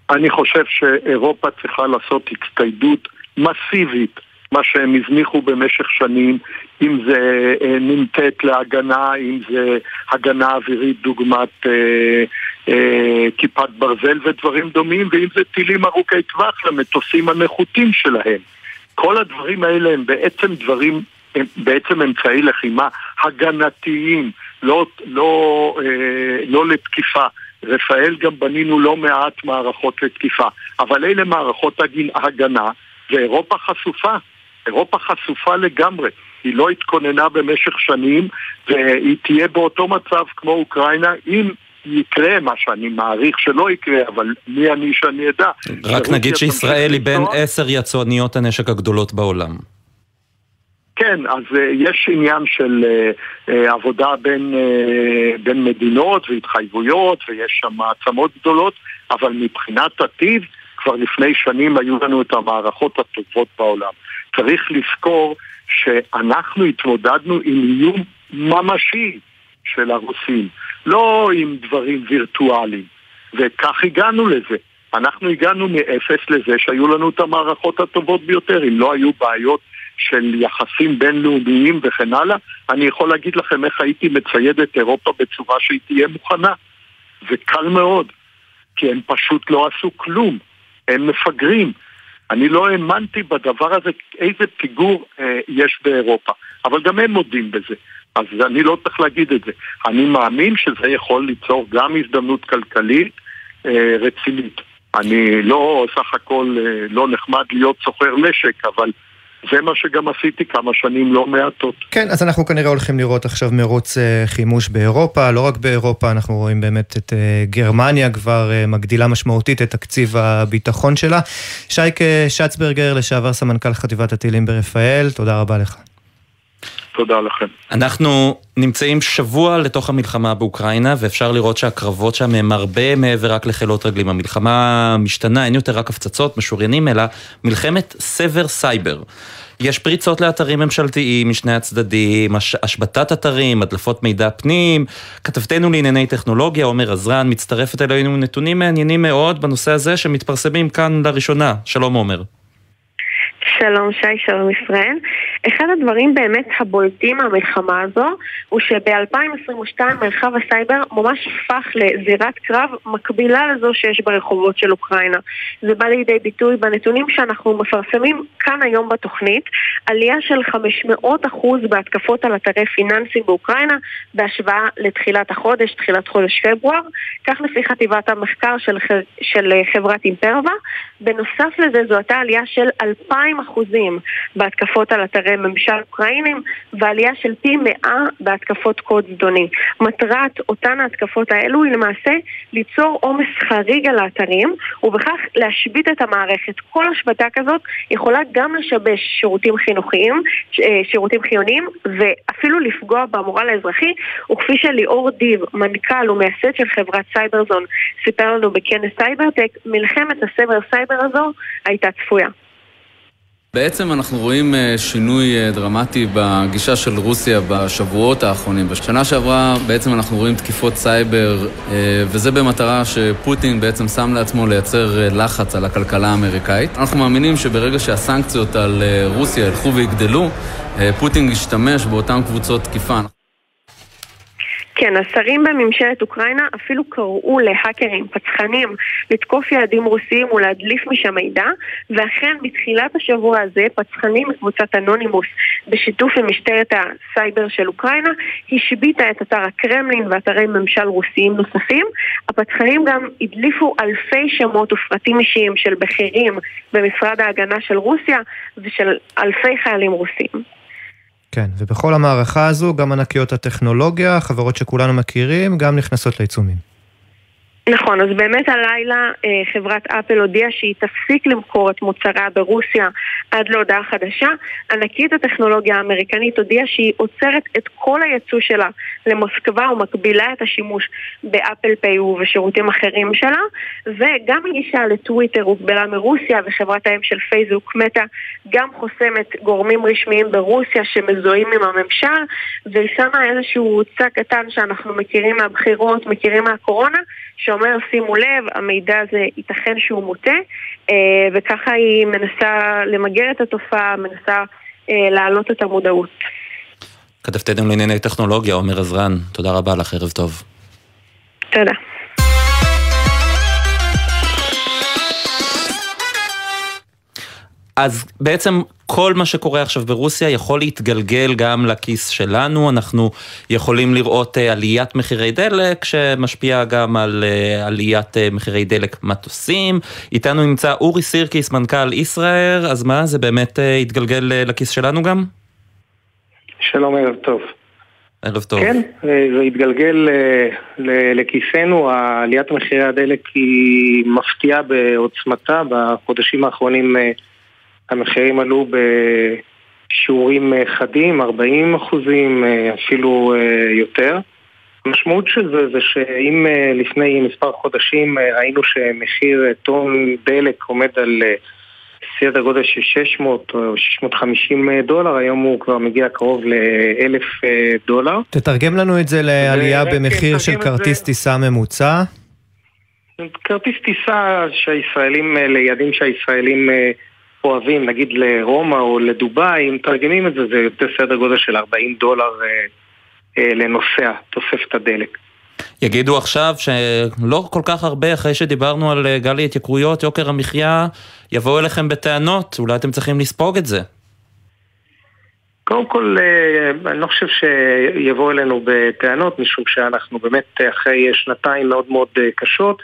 אני חושב שאירופה צריכה לעשות הצטיידות מסיבית מה שהם הזניחו במשך שנים, אם זה אה, נ"ט להגנה, אם זה הגנה אווירית דוגמת אה, אה, כיפת ברזל ודברים דומים, ואם זה טילים ארוכי טווח למטוסים הנחותים שלהם. כל הדברים האלה הם בעצם דברים, הם בעצם אמצעי לחימה הגנתיים, לא, לא, אה, לא לתקיפה. רפאל גם בנינו לא מעט מערכות לתקיפה, אבל אלה מערכות הגנה, ואירופה חשופה. אירופה חשופה לגמרי. היא לא התכוננה במשך שנים, והיא תהיה באותו מצב כמו אוקראינה, אם יקרה מה שאני מעריך שלא יקרה, אבל מי אני שאני אדע. רק נגיד שישראל היא בין עשר יצואניות הנשק הגדולות בעולם. כן, אז uh, יש עניין של uh, uh, עבודה בין, בין מדינות והתחייבויות ויש שם מעצמות גדולות, אבל מבחינת עתיד, כבר לפני שנים היו לנו את המערכות הטובות בעולם. צריך לזכור שאנחנו התמודדנו עם איום ממשי של הרוסים, לא עם דברים וירטואליים. וכך הגענו לזה. אנחנו הגענו מאפס לזה שהיו לנו את המערכות הטובות ביותר. אם לא היו בעיות של יחסים בינלאומיים וכן הלאה, אני יכול להגיד לכם איך הייתי מצייד את אירופה בצורה שהיא תהיה מוכנה. זה קל מאוד, כי הם פשוט לא עשו כלום. הם מפגרים. אני לא האמנתי בדבר הזה, איזה פיגור אה, יש באירופה. אבל גם הם מודים בזה. אז אני לא צריך להגיד את זה. אני מאמין שזה יכול ליצור גם הזדמנות כלכלית אה, רצינית. אני לא סך הכל אה, לא נחמד להיות סוחר נשק, אבל זה מה שגם עשיתי כמה שנים לא מעטות. כן, אז אנחנו כנראה הולכים לראות עכשיו מרוץ אה, חימוש באירופה, לא רק באירופה, אנחנו רואים באמת את אה, גרמניה כבר אה, מגדילה משמעותית את תקציב הביטחון שלה. שייקה שצברגר, לשעבר סמנכ"ל חטיבת הטילים ברפאל, תודה רבה לך. תודה לכם. אנחנו נמצאים שבוע לתוך המלחמה באוקראינה, ואפשר לראות שהקרבות שם הם הרבה מעבר רק לחילות רגלים. המלחמה משתנה, אין יותר רק הפצצות, משוריינים, אלא מלחמת סבר סייבר. יש פריצות לאתרים ממשלתיים משני הצדדים, הש... השבתת אתרים, הדלפות מידע פנים. כתבתנו לענייני טכנולוגיה, עומר עזרן, מצטרפת אלינו נתונים מעניינים מאוד בנושא הזה שמתפרסמים כאן לראשונה. שלום עומר. שלום שי, שלום ישראל. אחד הדברים באמת הבולטים מהמלחמה הזו הוא שב-2022 מרחב הסייבר ממש הפך לזירת קרב מקבילה לזו שיש ברחובות של אוקראינה. זה בא לידי ביטוי בנתונים שאנחנו מפרסמים כאן היום בתוכנית, עלייה של 500% בהתקפות על אתרי פיננסים באוקראינה בהשוואה לתחילת החודש, תחילת חודש פברואר, כך לפי חטיבת המחקר של, של חברת אימפרווה. בנוסף לזה זו הייתה עלייה של 2,000 אחוזים בהתקפות על אתרי ממשל אוקראינים ועלייה של פי מאה בהתקפות קוד זדוני. מטרת אותן ההתקפות האלו היא למעשה ליצור עומס חריג על האתרים ובכך להשבית את המערכת. כל השבתה כזאת יכולה גם לשבש שירותים חינוכיים, אה, שירותים חיוניים ואפילו לפגוע במורל האזרחי וכפי שליאור דיב, מנכ"ל ומייסד של חברת Cybereason, סיפר לנו בכנס Cybertech, מלחמת הסבר סייבר הזו הייתה צפויה. בעצם אנחנו רואים אה, שינוי אה, דרמטי בגישה של רוסיה בשבועות האחרונים. בשנה שעברה בעצם אנחנו רואים תקיפות סייבר, אה, וזה במטרה שפוטין בעצם שם לעצמו לייצר לחץ על הכלכלה האמריקאית. אנחנו מאמינים שברגע שהסנקציות על רוסיה ילכו ויגדלו, פוטין ישתמש באותן קבוצות תקיפה. כן, השרים בממשלת אוקראינה אפילו קראו להאקרים, פצחנים, לתקוף יעדים רוסיים ולהדליף משם מידע, ואכן בתחילת השבוע הזה פצחנים מקבוצת אנונימוס בשיתוף עם משטרת הסייבר של אוקראינה השביתה את אתר הקרמלין ואתרי ממשל רוסיים נוספים. הפצחנים גם הדליפו אלפי שמות ופרטים אישיים של בכירים במשרד ההגנה של רוסיה ושל אלפי חיילים רוסים. כן, ובכל המערכה הזו גם ענקיות הטכנולוגיה, חברות שכולנו מכירים, גם נכנסות לעיצומים. נכון, אז באמת הלילה אה, חברת אפל הודיעה שהיא תפסיק למכור את מוצריה ברוסיה עד להודעה חדשה. ענקית הטכנולוגיה האמריקנית הודיעה שהיא עוצרת את כל הייצוא שלה למוסקבה ומקבילה את השימוש באפל פיי ובשירותים אחרים שלה, וגם הגישה לטוויטר הוגבלה מרוסיה וחברת האם של פייסבוק מטא גם חוסמת גורמים רשמיים ברוסיה שמזוהים עם הממשל, והיא שמה איזשהו צע קטן שאנחנו מכירים מהבחירות, מכירים מהקורונה, שאומר שימו לב, המידע הזה ייתכן שהוא מוטה, אה, וככה היא מנסה למגר את התופעה, מנסה אה, להעלות את המודעות. כתבתנו לענייני טכנולוגיה, עומר עזרן, תודה רבה לך, ערב טוב. תודה. אז בעצם כל מה שקורה עכשיו ברוסיה יכול להתגלגל גם לכיס שלנו, אנחנו יכולים לראות אה, עליית מחירי דלק שמשפיעה גם על אה, עליית אה, מחירי דלק מטוסים. איתנו נמצא אורי סירקיס, מנכ"ל ישראייר, אז מה, זה באמת יתגלגל לכיס שלנו גם? שלום, ערב טוב. ערב טוב. כן, זה יתגלגל לכיסנו, עליית מחירי הדלק היא מפתיעה בעוצמתה, בחודשים האחרונים המחירים עלו בשיעורים אה, חדים, 40 אחוזים, אה, אפילו אה, יותר. המשמעות של זה זה שאם לפני מספר חודשים ראינו שמחיר טון דלק עומד על סדר גודל של 600 או 650 דולר, היום הוא כבר מגיע קרוב ל-1,000 דולר. תתרגם לנו את זה לעלייה במחיר של תתרגם את כרטיס טיסה ממוצע. כרטיס טיסה שהישראלים, ליעדים שהישראלים אוהבים, נגיד לרומא או לדובאי, אם מתרגמים את זה, זה יותר סדר גודל של 40 דולר אה, אה, לנוסע, תוספת הדלק. יגידו עכשיו שלא כל כך הרבה אחרי שדיברנו על אה, גל ההתייקרויות, יוקר המחיה, יבואו אליכם בטענות, אולי אתם צריכים לספוג את זה. קודם כל, אה, אני לא חושב שיבואו אלינו בטענות, משום שאנחנו באמת אחרי שנתיים מאוד מאוד אה, קשות.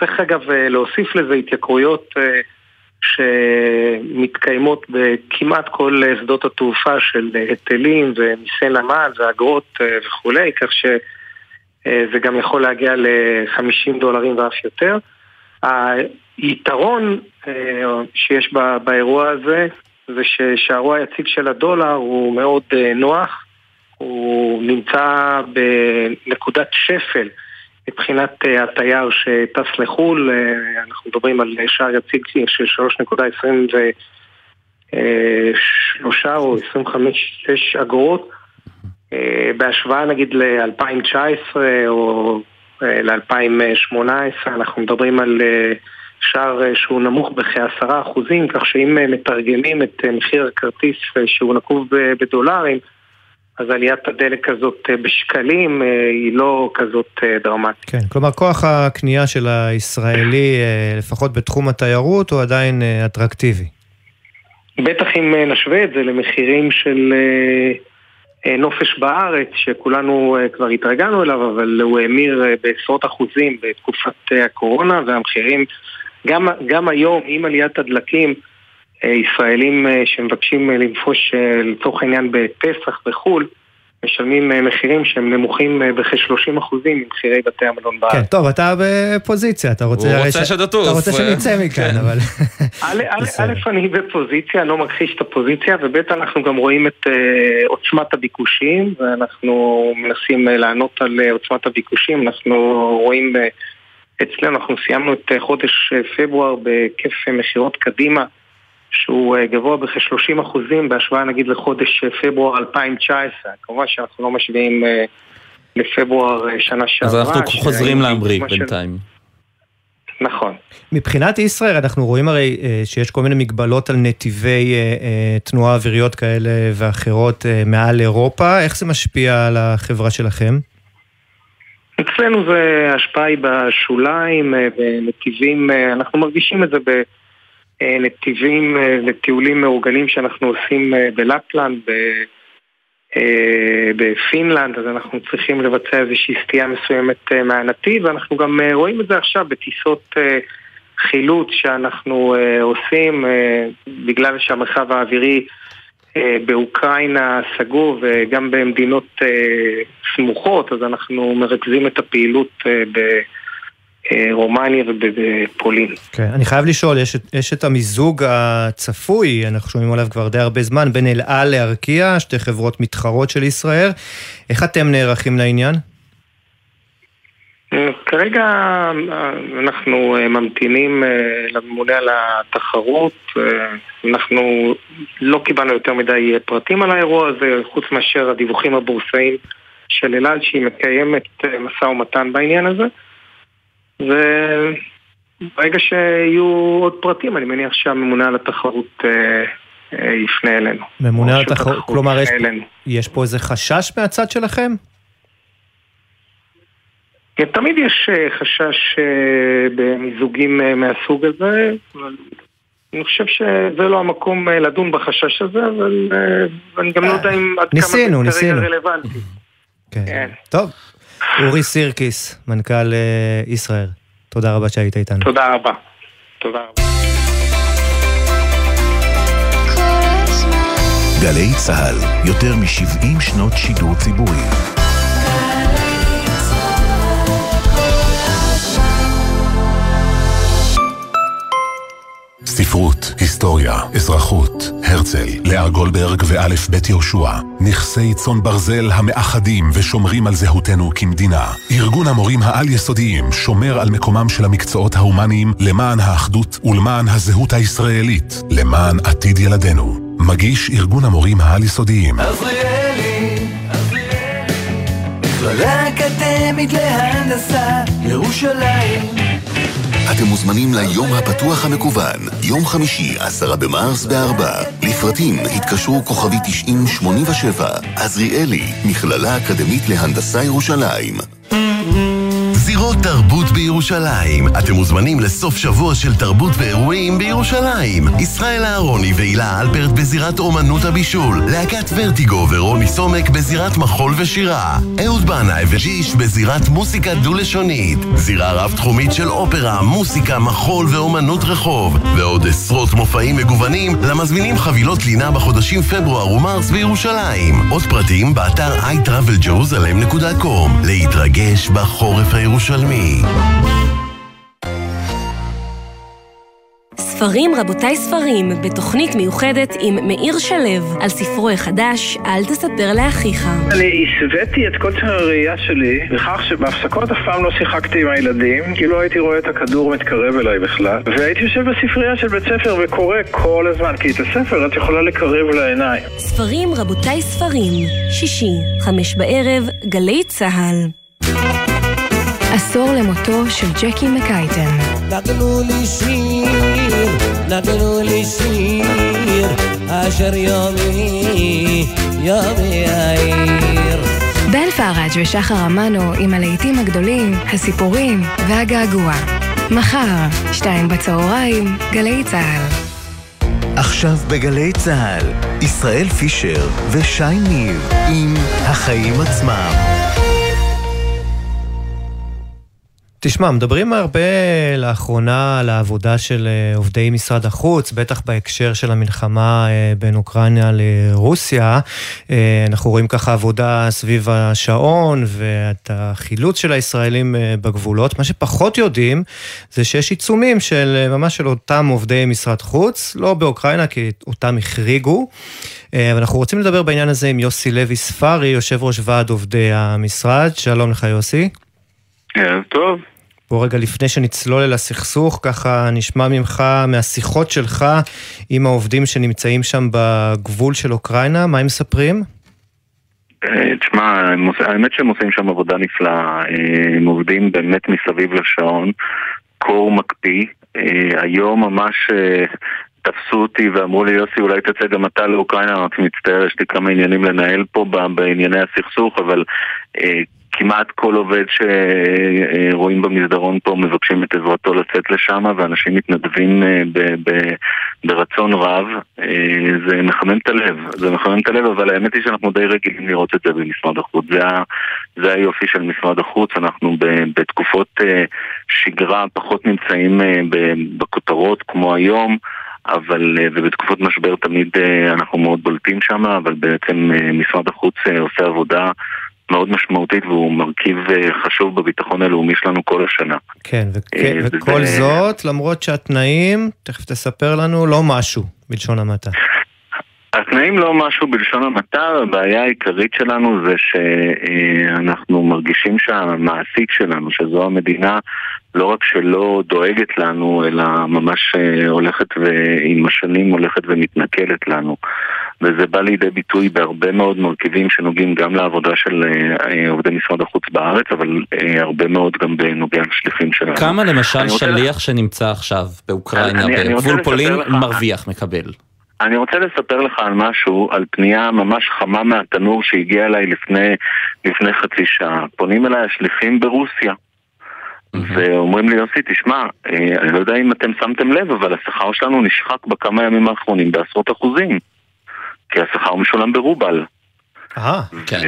צריך אגב להוסיף לזה התייקרויות שמתקיימות בכמעט כל אה, שדות התעופה של אה, היטלים ומיסי נמל ואגרות אה, וכולי, כך שזה גם יכול להגיע ל-50 דולרים ואף יותר. היתרון אה, שיש באירוע הזה זה ששערו היציג של הדולר הוא מאוד אה, נוח, הוא נמצא בנקודת שפל מבחינת אה, התייר שטס לחו"ל, אה, אנחנו מדברים על שער יציג של 3.23 או 25 אגורות, אה, בהשוואה נגיד ל-2019 או ל-2018, אנחנו מדברים על אה, שער אה, שהוא נמוך בכעשרה אחוזים, כך שאם אה, מתרגמים את אה, מחיר הכרטיס אה, שהוא נקוב בדולרים, אז עליית הדלק הזאת אה, בשקלים אה, היא לא כזאת אה, דרמטית. כן, כלומר כוח הקנייה של הישראלי, לפחות בתחום התיירות, הוא עדיין אטרקטיבי. בטח אם נשווה את זה למחירים של נופש בארץ, שכולנו כבר התרגלנו אליו, אבל הוא האמיר בעשרות אחוזים בתקופת הקורונה, והמחירים, גם, גם היום, עם עליית הדלקים, ישראלים אה, שמבקשים אה, לנפוש אה, לצורך העניין בפסח בחו"ל, משלמים אה, מחירים שהם נמוכים אה, בכ-30 אחוזים ממחירי בתי המלון בארץ. כן, טוב, אתה בפוזיציה, אתה רוצה... הוא רוצה ש- אתה רוצה שנצא מכאן, כן. אבל... <laughs> א', אני בפוזיציה, אני לא מכחיש את הפוזיציה, וב', אנחנו גם רואים את אה, עוצמת הביקושים, ואנחנו מנסים אה, לענות על אה, עוצמת הביקושים. אנחנו רואים אה, אצלנו, אנחנו סיימנו את אה, חודש אה, פברואר בהיקף אה, מכירות קדימה, שהוא אה, גבוה בכ-30 אחוזים בהשוואה נגיד לחודש אה, פברואר 2019. כמובן שאנחנו לא משווים אה, לפברואר שנה שעברה. אז אנחנו חוזרים להמריא בינתיים. נכון. מבחינת ישראל, אנחנו רואים הרי שיש כל מיני מגבלות על נתיבי תנועה אוויריות כאלה ואחרות מעל אירופה, איך זה משפיע על החברה שלכם? אצלנו זה ההשפעה היא בשוליים, בנתיבים, אנחנו מרגישים את זה בנתיבים אה, לטיולים מאורגנים שאנחנו עושים אה, בלפלנד, ב- אה, בפינלנד, אז אנחנו צריכים לבצע איזושהי סטייה מסוימת אה, מהנתיב, ואנחנו גם אה, רואים את זה עכשיו בטיסות אה, חילוץ שאנחנו אה, עושים, אה, בגלל שהמרחב האווירי אה, באוקראינה סגור וגם במדינות אה, סמוכות, אז אנחנו מרכזים את הפעילות אה, ברומניה ובפולין. כן, אני חייב לשאול, יש, יש את המיזוג הצפוי, אנחנו שומעים עליו כבר די הרבה זמן, בין אל על לארקיע, שתי חברות מתחרות של ישראל. איך אתם נערכים לעניין? אה, כרגע אה, אנחנו אה, ממתינים אה, לממונה על התחרות, אה, אנחנו לא קיבלנו יותר מדי אה, פרטים על האירוע הזה, חוץ מאשר הדיווחים הבורסאיים של אלעד שהיא מקיימת אה, משא ומתן בעניין הזה. וברגע שיהיו עוד פרטים, אני מניח שהממונה על התחרות אה, אה, יפנה אלינו. ממונה על התחרות, כלומר, יש. יש פה איזה חשש מהצד שלכם? כן, תמיד יש אה, חשש במיזוגים מהסוג הזה, אבל אני חושב שזה לא המקום לדון בחשש הזה, אבל אני גם לא יודע אם עד כמה זה. כרגע רלוונטי. כן. טוב, אורי סירקיס, מנכ"ל אה, ישראייר, תודה רבה שהיית איתנו. תודה רבה. תודה רבה. גלי צה"ל, יותר מ-70 שנות שידור ציבורי. ספרות, היסטוריה, אזרחות, הרצל, לאה גולדברג ואלף בית יהושע. נכסי צאן ברזל המאחדים ושומרים על זהותנו כמדינה. ארגון המורים העל-יסודיים שומר על מקומם של המקצועות ההומניים למען האחדות ולמען הזהות הישראלית, למען עתיד ילדינו. מגיש ארגון המורים העל-יסודיים. עזריאלי, מכללה אקדמית להנדסה, ירושלים. אתם מוזמנים ליום הפתוח המקוון, יום חמישי, עשרה במרס בארבע. לפרטים התקשרו כוכבי 9087, עזריאלי, מכללה אקדמית להנדסה ירושלים. זירות תרבות בירושלים. אתם מוזמנים לסוף שבוע של תרבות ואירועים בירושלים. ישראל אהרוני והילה אלברט בזירת אומנות הבישול. להקת ורטיגו ורוני סומק בזירת מחול ושירה. אהוד בנאי וג'יש בזירת מוסיקה דו-לשונית. זירה רב-תחומית של אופרה, מוסיקה, מחול ואומנות רחוב. ועוד עשרות מופעים מגוונים למזמינים חבילות לינה בחודשים פברואר ומרס בירושלים. עוד פרטים באתר iTravelJerusalem.com להתרגש בחורף הירושלמי. ספרים רבותיי ספרים, בתוכנית מיוחדת עם מאיר שלו, על ספרו החדש, אל תספר לאחיך. אני הסוויתי את קוצר הראייה שלי בכך שבהפסקות אף פעם לא שיחקתי עם הילדים, כי לא הייתי רואה את הכדור מתקרב אליי בכלל, והייתי יושב בספרייה של בית ספר וקורא כל הזמן, כי את הספר את יכולה לקרב לעיניים. ספרים רבותיי ספרים, שישי, חמש בערב, גלי צה"ל. עשור למותו של ג'קי מקייטן. נתנו לי שיר, נתנו לי שיר, אשר יומי, יומי העיר. בן פראג' ושחר אמנו עם הלהיטים הגדולים, הסיפורים והגעגוע. מחר, שתיים בצהריים, גלי צה"ל. עכשיו בגלי צה"ל, ישראל פישר ושי ניב עם החיים עצמם. תשמע, מדברים הרבה לאחרונה על העבודה של אה, עובדי משרד החוץ, בטח בהקשר של המלחמה אה, בין אוקראינה לרוסיה. אה, אנחנו רואים ככה עבודה סביב השעון ואת החילוץ של הישראלים בגבולות. מה שפחות יודעים זה שיש עיצומים של ממש של אותם עובדי משרד חוץ, לא באוקראינה כי אותם החריגו. ואנחנו רוצים לדבר בעניין הזה עם יוסי לוי ספרי, יושב ראש ועד עובדי המשרד. שלום לך יוסי. ערב טוב. בוא רגע לפני שנצלול אל הסכסוך, ככה נשמע ממך, מהשיחות שלך עם העובדים שנמצאים שם בגבול של אוקראינה, מה הם מספרים? תשמע, האמת שהם עושים שם עבודה נפלאה, הם עובדים באמת מסביב לשעון, קור מקפיא, היום ממש תפסו אותי ואמרו לי, יוסי, אולי תצא גם אתה לאוקראינה, אמרתי, מצטער, יש לי כמה עניינים לנהל פה בענייני הסכסוך, אבל כמעט כל עובד שרואים במסדרון פה מבקשים את עזרתו לצאת לשם ואנשים מתנדבים ב- ב- ברצון רב. זה מחמם את הלב, זה מחמם את הלב אבל האמת היא שאנחנו די רגילים לראות את זה במשרד החוץ. זה, זה היופי של משרד החוץ, אנחנו בתקופות שגרה פחות נמצאים בכותרות כמו היום אבל, ובתקופות משבר תמיד אנחנו מאוד בולטים שם, אבל בעצם משרד החוץ עושה עבודה מאוד משמעותית והוא מרכיב חשוב בביטחון הלאומי שלנו כל השנה. כן, וכן, וכל זאת, למרות שהתנאים, תכף תספר לנו, לא משהו, בלשון המעטה. התנאים לא משהו בלשון המעטה, הבעיה העיקרית שלנו זה שאנחנו מרגישים שהמעסיק שלנו, שזו המדינה, לא רק שלא דואגת לנו, אלא ממש הולכת ועם השנים הולכת ומתנכלת לנו. וזה בא לידי ביטוי בהרבה מאוד מרכיבים שנוגעים גם לעבודה של עובדי משרד החוץ בארץ, אבל הרבה מאוד גם בנוגע לשליחים שלנו. כמה למשל שליח רוצה... שנמצא עכשיו באוקראינה, בגבול פולין, לך... מרוויח, מקבל? אני רוצה לספר לך על משהו, על פנייה ממש חמה מהתנור שהגיעה אליי לפני, לפני חצי שעה. פונים אליי השליחים ברוסיה. ואומרים לי, יוסי, תשמע, אני לא יודע אם אתם שמתם לב, אבל השכר שלנו נשחק בכמה ימים האחרונים בעשרות אחוזים. כי השכר משולם ברובל. אה, כן.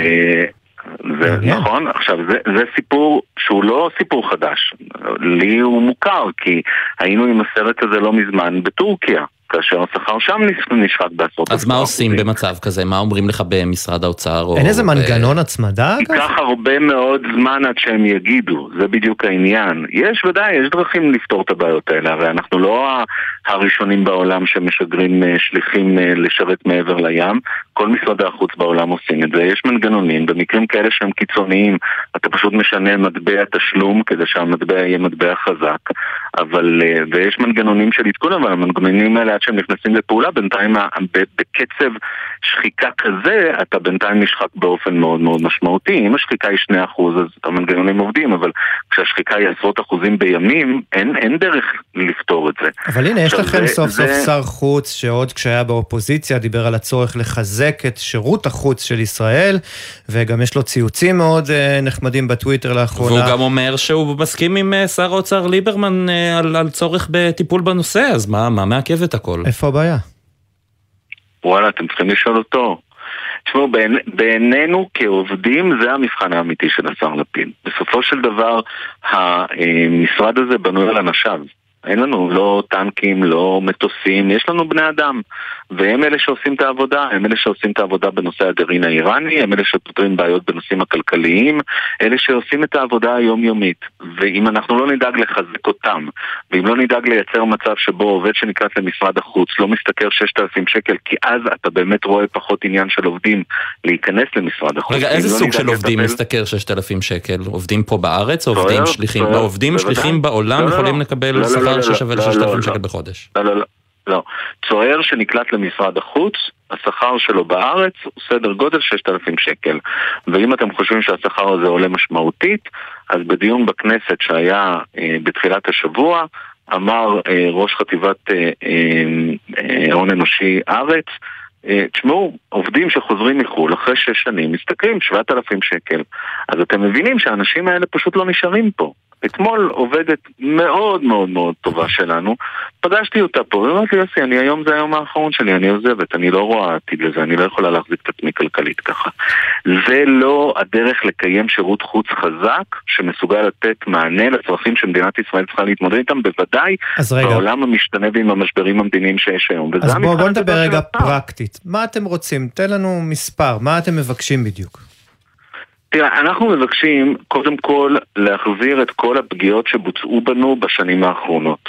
נכון, עכשיו זה, זה סיפור שהוא לא סיפור חדש, לי הוא מוכר כי היינו עם הסרט הזה לא מזמן בטורקיה כאשר השכר שם נש- נשחק בעשרות אז מה עושים במצב כזה? מה אומרים לך במשרד האוצר? או אין איזה ב- מנגנון הצמדה? ייקח הרבה מאוד זמן עד שהם יגידו, זה בדיוק העניין. יש ודאי, יש דרכים לפתור את הבעיות האלה, הרי אנחנו לא הראשונים בעולם שמשגרים אה, שליחים אה, לשרת מעבר לים, כל משרדי החוץ בעולם עושים את זה, יש מנגנונים, במקרים כאלה שהם קיצוניים, אתה פשוט משנה מטבע תשלום כדי שהמטבע יהיה מטבע חזק, אבל, אה, ויש מנגנונים של עדכון, אבל המנגנונים האלה עד שהם נכנסים לפעולה, בינתיים בקצב שחיקה כזה, אתה בינתיים נשחק באופן מאוד מאוד משמעותי. אם השחיקה היא 2% אז המנגנונים עובדים, אבל כשהשחיקה היא עשרות אחוזים בימים, אין, אין דרך לפתור את זה. אבל הנה, יש לכם זה- סוף סוף זה- שר חוץ שעוד כשהיה באופוזיציה דיבר על הצורך לחזק את שירות החוץ של ישראל, וגם יש לו ציוצים מאוד אה, נחמדים בטוויטר לאחרונה. והוא גם אומר שהוא מסכים עם אה, שר האוצר ליברמן אה, על, על צורך בטיפול בנושא, אז מה, מה מעכב את הכל? איפה הבעיה? וואלה, אתם צריכים לשאול אותו. תשמעו, בעיני- בעינינו כעובדים זה המבחן האמיתי של השר לפיד. בסופו של דבר, המשרד הזה בנוי על אנשיו. אין לנו לא טנקים, לא מטוסים, יש לנו בני אדם. והם אלה שעושים את העבודה, הם אלה שעושים את העבודה בנושא הגרעין האיראני, הם אלה שפותרים בעיות בנושאים הכלכליים, אלה שעושים את העבודה היומיומית. ואם אנחנו לא נדאג לחזק אותם, ואם לא נדאג לייצר מצב שבו עובד שנקלט למשרד החוץ לא משתכר 6,000 שקל, כי אז אתה באמת רואה פחות עניין של עובדים להיכנס למשרד החוץ. רגע, איזה לא סוג נדאג של עובדים לטפל- משתכר 6,000 שקל? עובדים פה בארץ או עובדים שליחים? לא, עובדים. שליחים בעולם לא, לא, יכולים לא. לקבל לא, לא, שכר לא, לא, ששווה לא, ל-6,000 לא, שקל לא. בחודש. לא, לא, לא. לא. צוער שנקלט למשרד החוץ, השכר שלו בארץ הוא סדר גודל 6,000 שקל. ואם אתם חושבים שהשכר הזה עולה משמעותית, אז בדיון בכנסת שהיה אה, בתחילת השבוע, אמר אה, ראש חטיבת אה, אה, אה, הון אנושי ארץ, אה, תשמעו, עובדים שחוזרים מחו"ל אחרי שש שנים משתכרים 7,000 שקל. אז אתם מבינים שהאנשים האלה פשוט לא נשארים פה. אתמול עובדת מאוד מאוד מאוד טובה שלנו, פגשתי אותה פה, והיא אמרת לי, יוסי, אני היום זה היום האחרון שלי, אני עוזבת, אני לא רואה עתיד לזה, אני לא יכולה להחזיק את עצמי כלכלית ככה. זה לא הדרך לקיים שירות חוץ חזק, שמסוגל לתת מענה לצרכים שמדינת ישראל צריכה להתמודד איתם, בוודאי. בעולם המשתנה ועם המשברים המדיניים שיש היום. אז בואו בוא נדבר רגע. פרקטית. מה אתם רוצים? תן לנו מספר, מה אתם מבקשים בדיוק? תראה, אנחנו מבקשים קודם כל להחזיר את כל הפגיעות שבוצעו בנו בשנים האחרונות.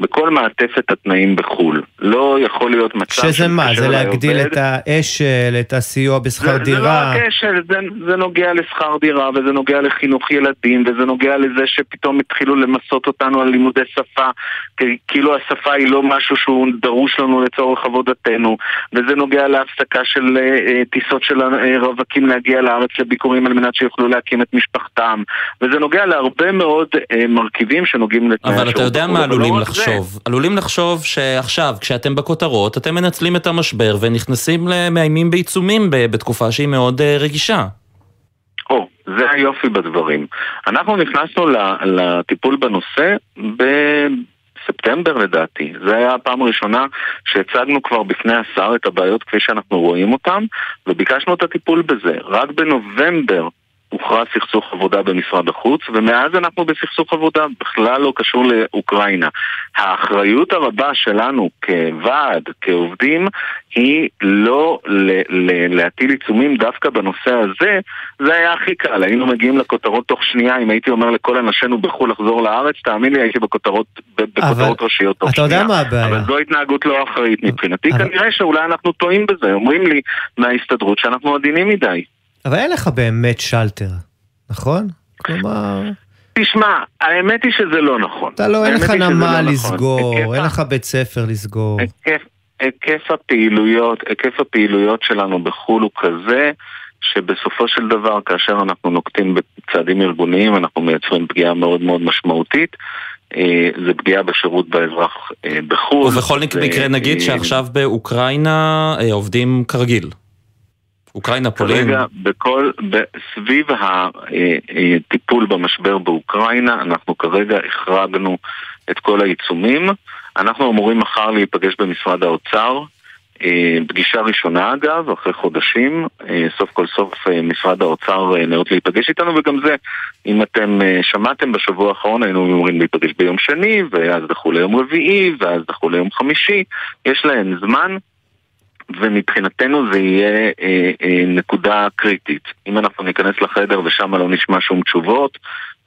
בכל מעטפת התנאים בחו"ל. לא יכול להיות מצב שזה מה? זה להגדיל עובד, את האשל, את הסיוע בשכר זה, זה לא דירה? הקשר, זה, זה נוגע לשכר דירה, וזה נוגע לחינוך ילדים, וזה נוגע לזה שפתאום התחילו למסות אותנו על לימודי שפה, כי- כאילו השפה היא לא משהו שהוא דרוש לנו לצורך עבודתנו, וזה נוגע להפסקה של אה, אה, טיסות של אה, רווקים להגיע לארץ לביקורים על מנת שיוכלו להקים את משפחתם, וזה נוגע להרבה מאוד אה, מרכיבים שנוגעים לתנאי אבל אתה יודע בחו"ל, מה לא עלולים רק זה. לחשוב? עלולים לחשוב שעכשיו, כשאתם בכותרות, אתם מנצלים את המשבר ונכנסים למאיימים בעיצומים בתקופה שהיא מאוד אה, רגישה. או, זה היופי בדברים. אנחנו נכנסנו ל- לטיפול בנושא בספטמבר לדעתי. זה היה הפעם הראשונה שהצגנו כבר בפני השר את הבעיות כפי שאנחנו רואים אותן, וביקשנו את הטיפול בזה. רק בנובמבר הוכרז סכסוך עבודה במשרד החוץ, ומאז אנחנו בסכסוך עבודה, בכלל לא קשור לאוקראינה. האחריות הרבה שלנו כוועד, כעובדים, היא לא ל- ל- להטיל עיצומים דווקא בנושא הזה, זה היה הכי קל, היינו מגיעים לכותרות תוך שנייה, אם הייתי אומר לכל אנשינו בחו"ל לחזור לארץ, תאמין לי, הייתי בכותרות, בכותרות ראשיות תוך אתה שנייה. יודע מה הבעיה? אבל זו התנהגות לא אחראית מבחינתי, כנראה שאולי אנחנו טועים בזה, אומרים לי מההסתדרות שאנחנו עדינים מדי. אבל אין לך באמת שלטר, נכון? כלומר, תשמע, האמת היא שזה לא נכון. אתה לא, אין לך שזה נמל לא נכון. לסגור, היקף אין לך בית ספר לסגור. היקף, היקף הפעילויות, היקף הפעילויות שלנו בחו"ל הוא כזה שבסופו של דבר כאשר אנחנו נוקטים בצעדים ארגוניים אנחנו מייצרים פגיעה מאוד מאוד משמעותית אה, זה פגיעה בשירות באזרח אה, בחו"ל. ובכל מקרה נגיד אה, שעכשיו באוקראינה עובדים כרגיל. אוקראינה, פולין. כרגע בכל, סביב הטיפול במשבר באוקראינה, אנחנו כרגע החרגנו את כל העיצומים. אנחנו אמורים מחר להיפגש במשרד האוצר אה, פגישה ראשונה אגב, אחרי חודשים, אה, סוף כל סוף אה, משרד האוצר אה, נאות להיפגש איתנו וגם זה, אם אתם אה, שמעתם בשבוע האחרון היינו אמורים להיפגש ביום שני ואז דחו ליום רביעי ואז דחו ליום חמישי, יש להם זמן ומבחינתנו זה יהיה אה, אה, נקודה קריטית. אם אנחנו ניכנס לחדר ושם לא נשמע שום תשובות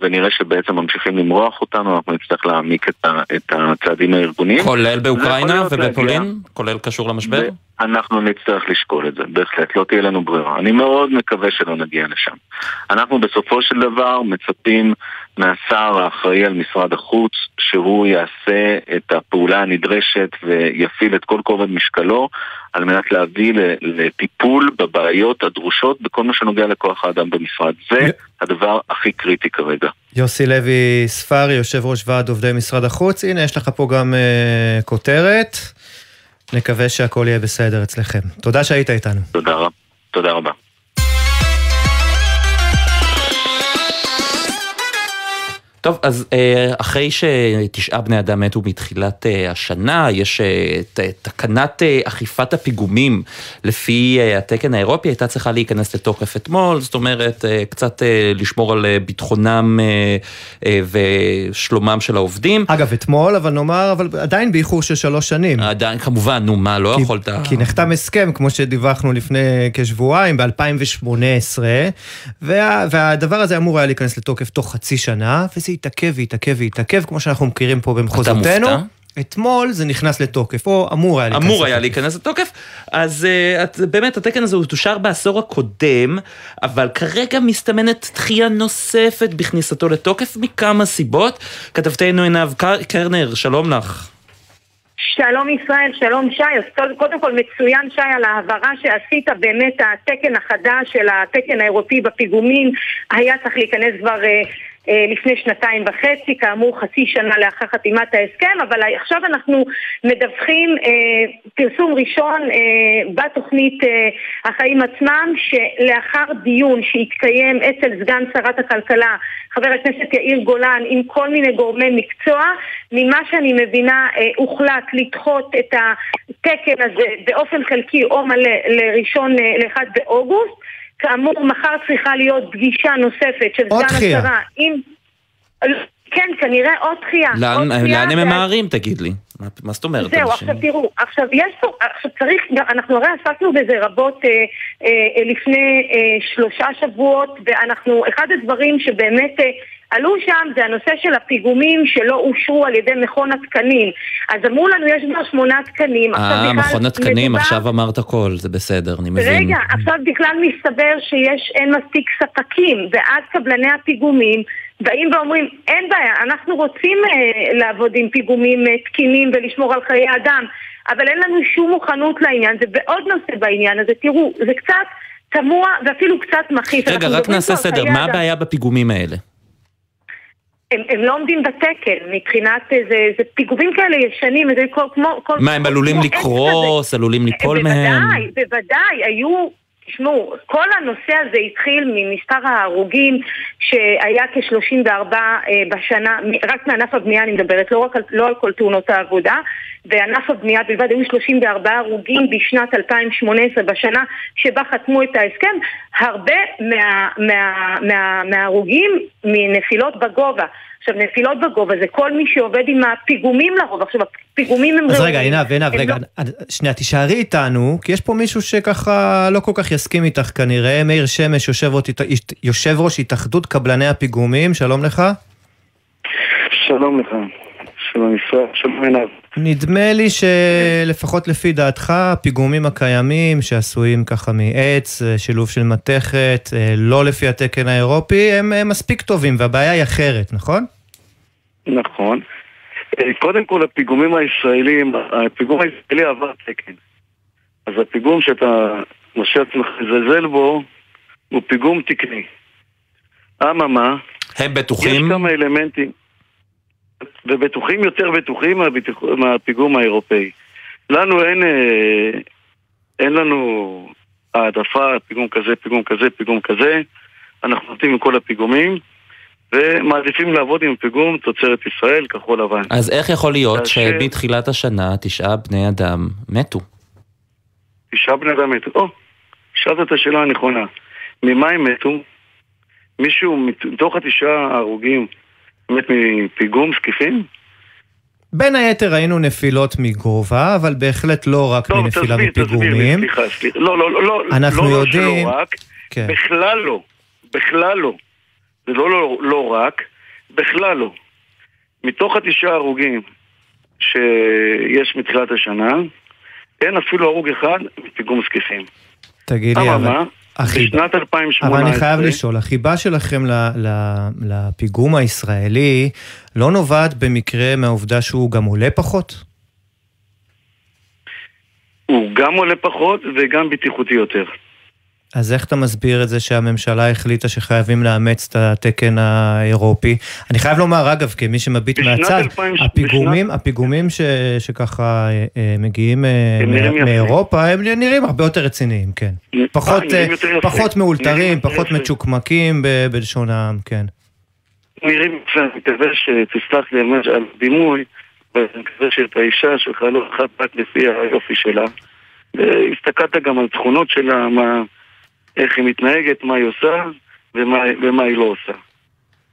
ונראה שבעצם ממשיכים למרוח אותנו, אנחנו נצטרך להעמיק את, ה, את הצעדים הארגוניים. כולל באוקראינה ובפולין? להגיע- כולל קשור למשבר? אנחנו נצטרך לשקול את זה, בהחלט, לא תהיה לנו ברירה. אני מאוד מקווה שלא נגיע לשם. אנחנו בסופו של דבר מצפים מהשר האחראי על משרד החוץ שהוא יעשה את הפעולה הנדרשת ויפעיל את כל כובד משקלו על מנת להביא לטיפול בבעיות הדרושות בכל מה שנוגע לכוח האדם במשרד. זה הדבר הכי קריטי כרגע. יוסי לוי ספרי, יושב ראש ועד עובדי משרד החוץ, הנה יש לך פה גם אה, כותרת. נקווה שהכל יהיה בסדר אצלכם. תודה שהיית איתנו. תודה רבה. תודה רבה. טוב, אז אה, אחרי שתשעה בני אדם מתו מתחילת אה, השנה, יש אה, ת- תקנת אה, אכיפת הפיגומים לפי אה, התקן האירופי, הייתה צריכה להיכנס לתוקף אתמול, זאת אומרת, אה, קצת אה, לשמור על אה, ביטחונם אה, אה, ושלומם של העובדים. אגב, אתמול, אבל נאמר, אבל עדיין באיחור של שלוש שנים. עדיין, כמובן, נו מה, לא יכולת... כי נחתם הסכם, כמו שדיווחנו לפני כשבועיים, ב-2018, וה, והדבר הזה אמור היה להיכנס לתוקף תוך חצי שנה, וזה התעכב והתעכב והתעכב, כמו שאנחנו מכירים פה במחוזותינו. מופתע? אתמול זה נכנס לתוקף, או אמור היה להיכנס אמור היה להיכנס לתוקף, אז uh, את, באמת התקן הזה הוא תושר בעשור הקודם, אבל כרגע מסתמנת דחייה נוספת בכניסתו לתוקף מכמה סיבות. כתבתנו עינב קר- קרנר, שלום לך. שלום ישראל, שלום שי, אז קודם- כל מצוין שי על ההעברה שעשית, באמת התקן החדש של התקן האירופי בפיגומים היה צריך להיכנס כבר אה, אה, לפני שנתיים וחצי, כאמור חצי שנה לאחר חתימת ההסכם, אבל עכשיו אנחנו מדווחים אה, פרסום ראשון אה, בתוכנית אה, החיים עצמם, שלאחר דיון שהתקיים אצל סגן שרת הכלכלה, חבר הכנסת יאיר גולן, עם כל מיני גורמי מקצוע, ממה שאני מבינה אה, הוחלט לדחות את התקן הזה באופן חלקי או מלא לראשון, אה, ל-1 באוגוסט. כאמור, מחר צריכה להיות פגישה נוספת של סגן דחייה. השרה עם... כן, כנראה עוד דחייה. לאן עוד דחייה, לאן הם ואז- ממהרים, תגיד לי? מה- מה זאת אומרת? זהו? עכשיו תראו, עכשיו יש פה, עכשיו צריך, אנחנו הרי עסקנו בזה רבות אה, אה, לפני אה, שלושה שבועות, ואנחנו, אחד הדברים שבאמת אה, עלו שם זה הנושא של הפיגומים שלא אושרו על ידי מכון התקנים. אז אמרו לנו, יש כבר שמונה תקנים. אה, מכון התקנים, מדובר- עכשיו אמרת הכל, זה בסדר, אני מבין. רגע, עכשיו בכלל מסתבר שיש, אין מספיק ספקים, ואז קבלני הפיגומים באים ואומרים, אין בעיה, אנחנו רוצים אה, לעבוד עם פיגומים אה, תקינים ולשמור על חיי אדם, אבל אין לנו שום מוכנות לעניין, זה בעוד נושא בעניין הזה, תראו, זה קצת תמוה ואפילו קצת מכעיס. רגע, רק נעשה סדר, מה. הבעיה בפיגומים האלה? הם, הם לא עומדים בתקן, מבחינת, אה, זה, זה פיגומים כאלה ישנים, זה כל, כמו... כל, מה, הם עלולים לקרוס, עלולים ליפול מהם? בוודאי, בוודאי, היו, תשמעו, כל הנושא הזה התחיל ממספר ההרוגים שהיה כ-34 בשנה, מ- רק מענף הבנייה אני מדברת, לא, רק לא על כל תאונות העבודה, בענף הבנייה בלבד היו 34 הרוגים בשנת 2018, בשנה שבה חתמו את ההסכם, הרבה מה, מה, מה, מההרוגים מנפילות בגובה. עכשיו, נפילות בגובה זה כל מי שעובד עם הפיגומים לרוב. עכשיו, הפיגומים הם... אז. רגע, עינב, עינב, רגע, לא- שנייה, תישארי איתנו, כי יש פה מישהו שככה לא כל כך יסכים איתך כנראה, מאיר שמש, יושב יושב ראש התאחדות קבלני הפיגומים, שלום לך. שלום לך, שלום ישראל, שלום עיניו. נדמה לי שלפחות לפי דעתך, הפיגומים הקיימים שעשויים ככה מעץ, אה, שילוב של מתכת, אה, לא לפי התקן האירופי, הם אה, מספיק טובים, והבעיה היא אחרת, נכון? נכון. קודם כל הפיגומים הישראלים, הפיגום הישראלי עבר תקן. אז הפיגום שאתה מרשה עצמך לזלזל בו, הוא פיגום תקני. אממה, הם בטוחים? יש כמה אלמנטים, ובטוחים יותר בטוחים מהביטוח- מהפיגום האירופאי. לנו אין, אה, אין לנו העדפה, פיגום כזה, פיגום כזה, פיגום כזה. אנחנו נותנים עם כל הפיגומים, ומעדיפים לעבוד עם פיגום תוצרת ישראל, כחול לבן. אז איך יכול להיות שמתחילת השנה תשעה בני אדם מתו? תשעה בני אדם מתו. או, שאלת את השאלה הנכונה. ממה הם מתו? מישהו מתוך התשעה ההרוגים מת מפיגום זקיפים? בין היתר ראינו נפילות מגובה, אבל בהחלט לא רק לא, מנפילה תסביר, תסביר לי, מפיגומים. סליחה, סליחה. לא, לא, לא, לא, אנחנו לא, לא יודעים- שלא רק, כן. בכלל לא, בכלל לא. זה לא, לא, לא רק, בכלל לא. מתוך התשעה הרוגים שיש מתחילת השנה, אין אפילו הרוג אחד מפיגום זקיפים. תגיד לי, אבל... החיבה- בשנת 2018... אבל אני חייב לשאול, החיבה שלכם ל- ל- לפיגום הישראלי לא נובעת במקרה מהעובדה שהוא גם עולה פחות? הוא גם עולה פחות וגם בטיחותי יותר. אז איך אתה מסביר את זה שהממשלה החליטה שחייבים לאמץ את התקן האירופי? אני חייב לומר, אגב, כמי שמביט בשנת מהצד, 2000 הפיגומים, הפיגומים ש, שככה אה, אה, מגיעים אה, הם מא-. מאירופה, הם נראים הרבה יותר רציניים, כן. פחות, אה. פחות מאולתרים, פחות. מצ'וקמקים ב- בלשון העם, כן. נראים יפה, אני מקווה שתסלח לי על הדימוי, ואני מקווה שאת האישה שלך לא אחת רק לפי היופי שלה. והסתכלת גם על תכונות שלה, מה, איך היא מתנהגת, מה היא עושה ומה, ומה היא לא עושה.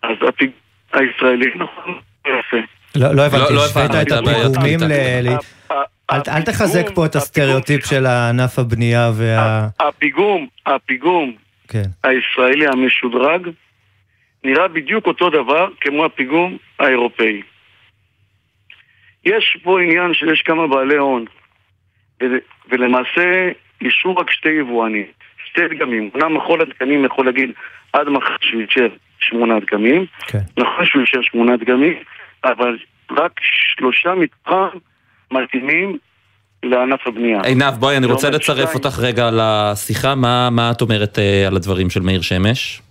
אז הפיג... הישראלי, נכון, יפה. לא, לא הבנתי, לא- לא השווית את הפיגומים. ל... אל תחזק פה את הסטריאוטיפ של ענף הבנייה וה... הפיגום, הפיגום כן. הישראלי המשודרג נראה בדיוק אותו דבר כמו הפיגום האירופאי. יש פה עניין שיש כמה בעלי הון, ולמעשה אישרו רק שתי יבואנים, שתי דגמים. אומנם מכון התקנים יכול להגיד עד מחר שהוא יישאר שמונה דגמים, כן. נכון שהוא יישאר שמונה דגמים, אבל רק שלושה מתוכם מתאימים לענף הבנייה. עינב, בואי, אני רוצה לצרף שתיים. אותך רגע לשיחה. מה מה את אומרת אה, על הדברים של מאיר שמש?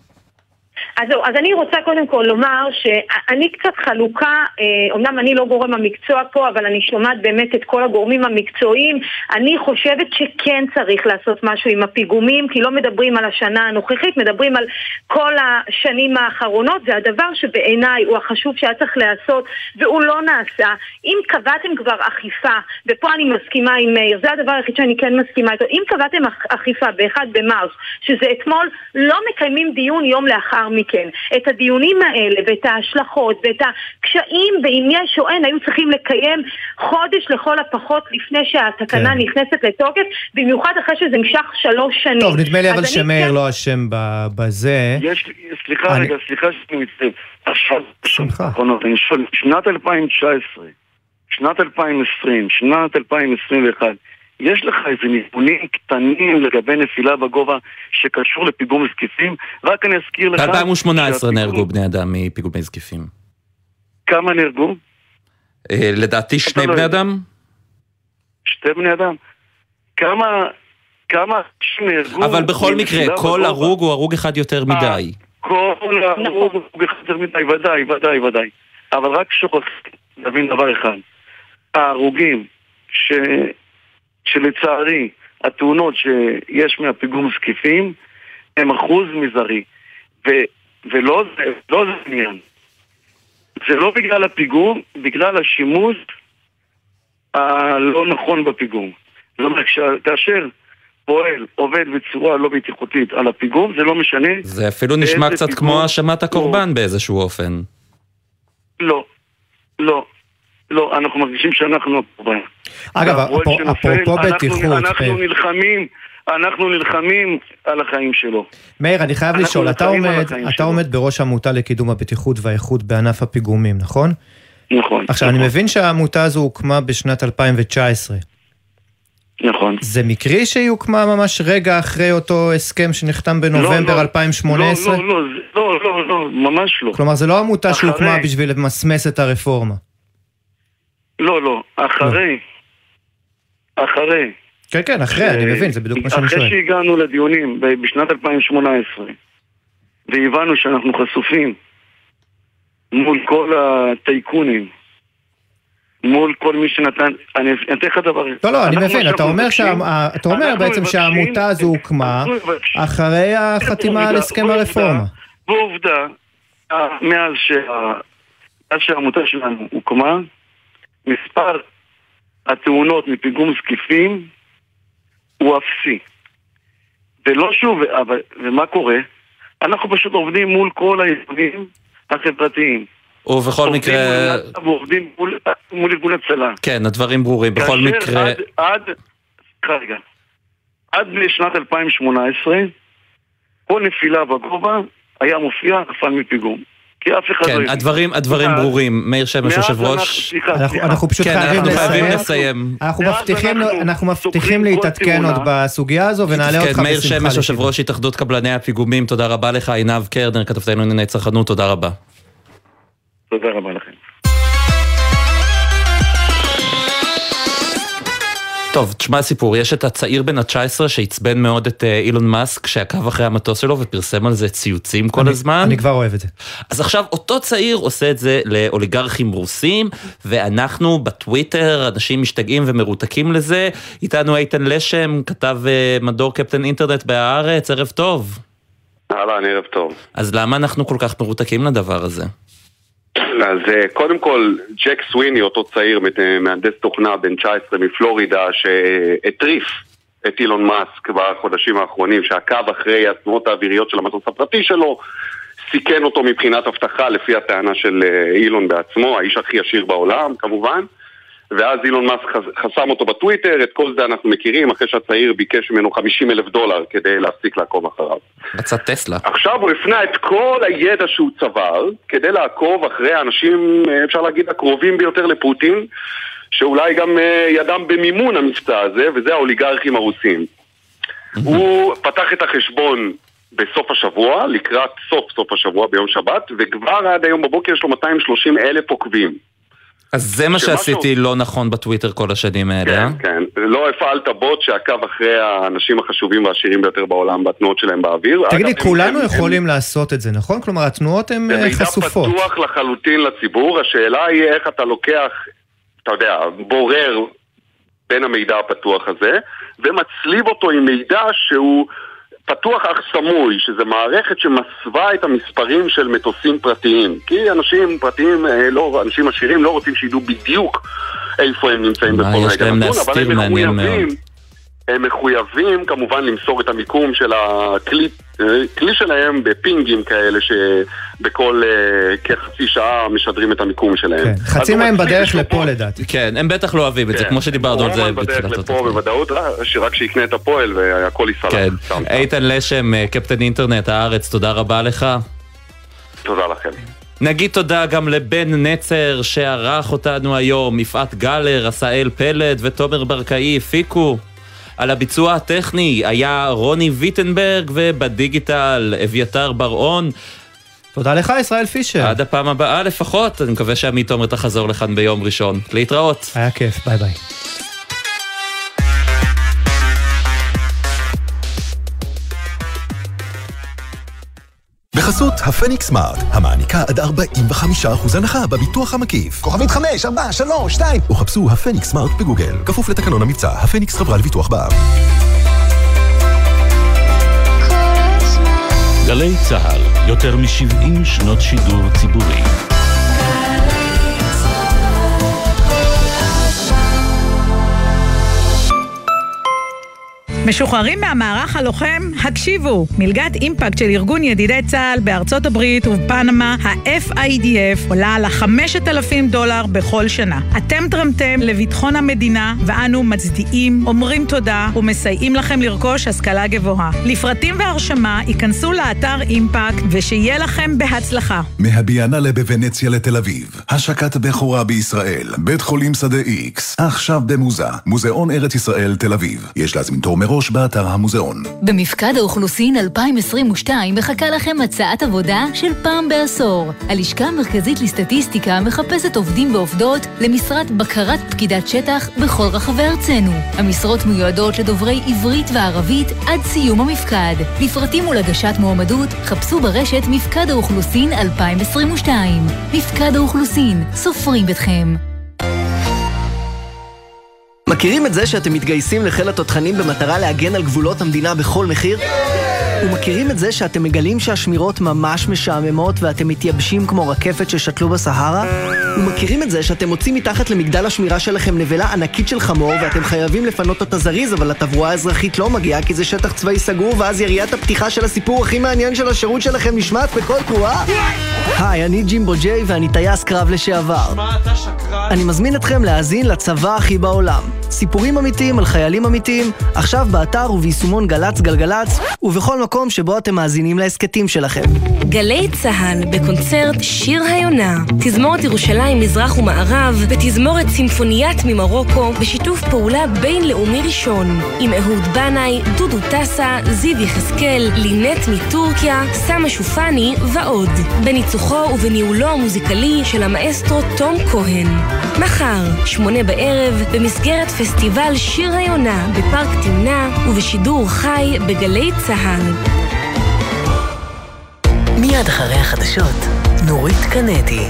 אז אז אני רוצה קודם כל לומר שאני קצת חלוקה, אה, אומנם אני לא גורם המקצוע פה, אבל אני שומעת באמת את כל הגורמים המקצועיים. אני חושבת שכן צריך לעשות משהו עם הפיגומים, כי לא מדברים על השנה הנוכחית, מדברים על כל השנים האחרונות. זה הדבר שבעיניי הוא החשוב שהיה צריך להיעשות, והוא לא נעשה. אם קבעתם כבר אכיפה, ופה אני מסכימה עם מאיר, זה הדבר היחיד שאני כן מסכימה איתו, אם קבעתם אכ- אכיפה ב-1 במרס, שזה אתמול, לא מקיימים דיון יום לאחר מכן. את הדיונים האלה ואת ההשלכות ואת הקשיים, ואם יש או אין, היו צריכים לקיים חודש לכל הפחות לפני שהתקנה כן. נכנסת לתוקף, במיוחד אחרי שזה נמשך שלוש שנים. טוב, נדמה לי אבל שמאיר כן- לא אשם בזה. יש, סליחה אני- רגע, סליחה שאני מצטער. עכשיו, שנת 2019, שנת 2020, שנת 2021, יש לך איזה נתונים קטנים לגבי נפילה בגובה שקשור לפיגום זקיפים? רק אני אזכיר לך... ב-2018 שהפיגום- נהרגו בני אדם מפיגומי זקיפים. כמה נהרגו? אה, לדעתי שני לא בני. אדם? שתי בני אדם. כמה... כמה אנשים נהרגו? אבל בכל מקרה, כל? הרוג הוא הרוג אחד יותר מדי. כל הרוג הוא יותר מדי, ודאי, ודאי, ודאי. אבל רק שוכח להבין דבר אחד. ההרוגים ש... שלצערי, התאונות שיש מהפיגום זקיפים הם אחוז מזערי. ו... ולא זה, לא זה עניין. זה לא בגלל הפיגום, בגלל השימוש הלא נכון בפיגום. זאת אומרת, כאשר פועל עובד בצורה לא בטיחותית על הפיגום, זה לא משנה. זה אפילו נשמע קצת פיגום כמו האשמת הקורבן באיזשהו אופן. לא, לא, לא, אנחנו מרגישים שאנחנו הקורבן. אגב, אפרופו- בטיחות, אנחנו. נלחמים, אנחנו נלחמים על החיים שלו. מאיר, אני חייב לשאול, אתה עומד, אתה שלו. עומד בראש העמותה לקידום הבטיחות והאיכות בענף הפיגומים, נכון? נכון. עכשיו, אני מבין שהעמותה הזו הוקמה בשנת 2019. נכון. זה מקרי שהיא הוקמה ממש רגע אחרי אותו הסכם שנחתם בנובמבר לא, 2018? לא, לא, זה- לא, לא, לא, ממש לא. כלומר, זה לא עמותה אחרי- שהוקמה בשביל למסמס את הרפורמה. לא, לא, אחרי, אחרי. כן, כן, אחרי, אני מבין, זה בדיוק מה שאני אחרי שואל. שהגענו לדיונים בשנת 2018 והבנו שאנחנו חשופים מול כל הטייקונים, מול כל מי שנתן, אני אתן לך דבר. לא, לא, אני מבין, אתה אומר שה- אתה אומר בעצם שהעמותה הזו הוקמה אחרי החתימה על הסכם הרפורמה. ועובדה, אה, מאז שהעמותה שלנו הוקמה, מספר התאונות מפיגום זקיפים הוא אפסי. ולא שוב, אבל, ומה קורה? אנחנו פשוט עובדים מול כל הארגונים החברתיים. ובכל מקרה... ועובדים מול, מול ארגון הצלה. כן, הדברים ברורים. בכל מקרה... עד, עד, רגע, עד לשנת 2018, כל נפילה בגובה היה מופיע נפל מפיגום. כי אף אחד לא כן. הדברים, הדברים ברורים. מאיר שמש, יושב אנחנו- ראש. אנחנו- פשוט כן, חייבים לסיים. לסיים. אנחנו מבטיחים, אנחנו אנחנו מבטיחים סוגרים כל להתעדכן. עוד בסוגיה הזו ונעלה אותך כן, מאיר בשמחה. שמש, יושב ראש התאחדות קבלני הפיגומים, תודה רבה לך. עינב קרנר, כתבתנו לענייני צרכנות, תודה רבה. תודה רבה לכם. טוב, תשמע סיפור, יש את הצעיר בן ה-19 שעצבן מאוד את אה, אילון מאסק, שעקב אחרי המטוס שלו ופרסם על זה ציוצים כל אני- הזמן. אני כבר אוהב את זה. אז עכשיו אותו צעיר עושה את זה לאוליגרכים רוסים, ואנחנו בטוויטר, אנשים משתגעים ומרותקים לזה. איתנו איתן לשם, כתב אה, מדור קפטן אינטרנט בהארץ, ערב טוב. אהלן, ערב טוב. אז למה אנחנו כל כך מרותקים לדבר הזה? אז אה, קודם כל, ג'ק סוויני, אותו צעיר, אה, מהנדס תוכנה בן 19 מפלורידה, שהטריף את אילון מאסק בחודשים האחרונים, שעקב אחרי התנועות האוויריות של המטוס הפרטי שלו, סיכן אותו מבחינת אבטחה לפי הטענה של אה, אילון בעצמו, האיש הכי עשיר בעולם כמובן. ואז אילון מאסק חס- חסם אותו בטוויטר, את כל זה אנחנו מכירים, אחרי שהצעיר ביקש ממנו 50 אלף דולר כדי להפסיק לעקוב אחריו. מצא טסלה. עכשיו הוא הפנה את כל הידע שהוא צבר כדי לעקוב אחרי האנשים, אה, אפשר להגיד, הקרובים ביותר לפוטין, שאולי גם אה, ידם במימון המבצע הזה, וזה האוליגרכים הרוסים. הוא פתח את החשבון בסוף השבוע, לקראת סוף סוף השבוע ביום שבת, וכבר עד היום בבוקר יש לו 230 אלף עוקבים. אז זה מה שעשיתי לא נכון בטוויטר כל השנים האלה, אה? כן, לא הפעלת בוט שעקב אחרי האנשים החשובים והעשירים ביותר בעולם בתנועות שלהם באוויר. תגיד לי, אגב, הם- כולנו הם- יכולים לעשות את זה, נכון? כלומר, התנועות הן זה אה, מידע חשופות. פתוח לחלוטין לציבור, השאלה היא איך אתה לוקח, אתה יודע, בורר בין המידע הפתוח הזה, ומצליב אותו עם מידע שהוא פתוח אך סמוי, שזה מערכת שמסווה את המספרים של מטוסים פרטיים. כי אנשים פרטיים, אה, לא, אנשים עשירים לא רוצים שידעו בדיוק איפה הם נמצאים בכל רגע נתון, אבל? הם מחויבים. הם מחויבים כמובן למסור את המיקום של הכלי כלי שלהם בפינגים כאלה שבכל אה, כחצי שעה משדרים את המיקום שלהם. כן, חצי מהם בדרך. לפה לדעתי. כן, הם בטח לא אוהבים את זה, כן. כמו שדיברנו על זה רומן בדרך בתחילת לפה התוכנית. בוודאות, אה, שרק שיקנה את הפועל והכל ייסלח. כן. שם. איתן לשם, אה, קפטן אינטרנט הארץ, תודה רבה לך. תודה לכם. נגיד תודה גם לבן נצר שערך אותנו היום, יפעת גלר, עשאל פלד ותומר ברקאי הפיקו. על הביצוע הטכני היה רוני ויטנברג ובדיגיטל אביתר בר-און. תודה לך, ישראל פישר. עד הפעם הבאה לפחות, אני מקווה שעמית תומר תחזור לכאן ביום ראשון. להתראות. היה כיף, ביי ביי. בחסות הפניקס Smart, המעניקה עד 45% הנחה בביטוח המקיף. כוכבית 5, 4, 3, 2. או חפשו הפניקס Smart בגוגל. כפוף לתקנון המבצע, הפניקס חברה לביטוח בע"מ. גלי צה"ל, יותר מ-70 שנות שידור ציבורי. משוחררים מהמערך הלוחם, הקשיבו. מלגת אימפקט של ארגון ידידי צה"ל בארצות הברית ובפנמה, ה-FIDF, עולה על ה-5,000 דולר בכל שנה. אתם תרמתם לביטחון המדינה, ואנו מצדיעים, אומרים תודה ומסייעים לכם לרכוש השכלה גבוהה. לפרטים והרשמה, ייכנסו לאתר אימפקט, ושיהיה לכם בהצלחה. מהביאנלה בוונציה לתל אביב, השקת בכורה בישראל, בית חולים שדה איקס, עכשיו במוזה, מוזיאון ארץ ישראל תל אביב. יש להזמין תור מראש באתר המוזיאון. במפקד האוכלוסין 2022 מחכה לכם הצעת עבודה של פעם בעשור. הלשכה המרכזית לסטטיסטיקה מחפשת עובדים ועובדות למשרת בקרת פקידת שטח בכל רחבי ארצנו. המשרות מיועדות לדוברי עברית וערבית עד סיום המפקד. לפרטים ולהגשת מועמדות חפשו ברשת מפקד האוכלוסין 2022. מפקד האוכלוסין, סופרים ביתכם. מכירים את זה שאתם מתגייסים לחיל התותחנים במטרה להגן על גבולות המדינה בכל מחיר? ומכירים את זה שאתם מגלים שהשמירות ממש משעממות ואתם מתייבשים כמו רקפת ששתלו בסהרה? ומכירים את זה שאתם מוצאים מתחת למגדל השמירה שלכם נבלה ענקית של חמור ואתם חייבים לפנות אותה זריז אבל התברואה האזרחית לא מגיעה כי זה שטח צבאי סגור ואז יריית הפתיחה של הסיפור הכי מעניין של השירות שלכם נשמעת בכל תנועה? היי, אני ג'ימבו ג'יי ואני טייס קרב לשעבר. שמע, אתה שקרן. אני מזמין אתכם להאזין לצבא הכי בעולם. סיפורים אמיתיים על חיילים אמיתיים, עכשיו באתר וביישומון גל"צ גלגלצ, ובכל מקום שבו אתם מאזינים להסכתים שלכם. גלי צה"ל בקונצרט שיר היונה. תזמורת ירושלים מזרח ומערב ותזמורת סימפוניית ממרוקו בשיתוף פעולה בינלאומי ראשון עם אהוד בנאי, דודו טסה, זיו יחזקאל, לינט מטורקיה, סמה שופני ועוד. בניצוחו ובניהולו המוזיקלי של המאסטרו תום כהן. מחר, שמונה בערב, במסגרת פסטיבל שיר היונה בפארק תמנע ובשידור חי בגלי צה"ל. מיד אחרי החדשות, נורית קנדי.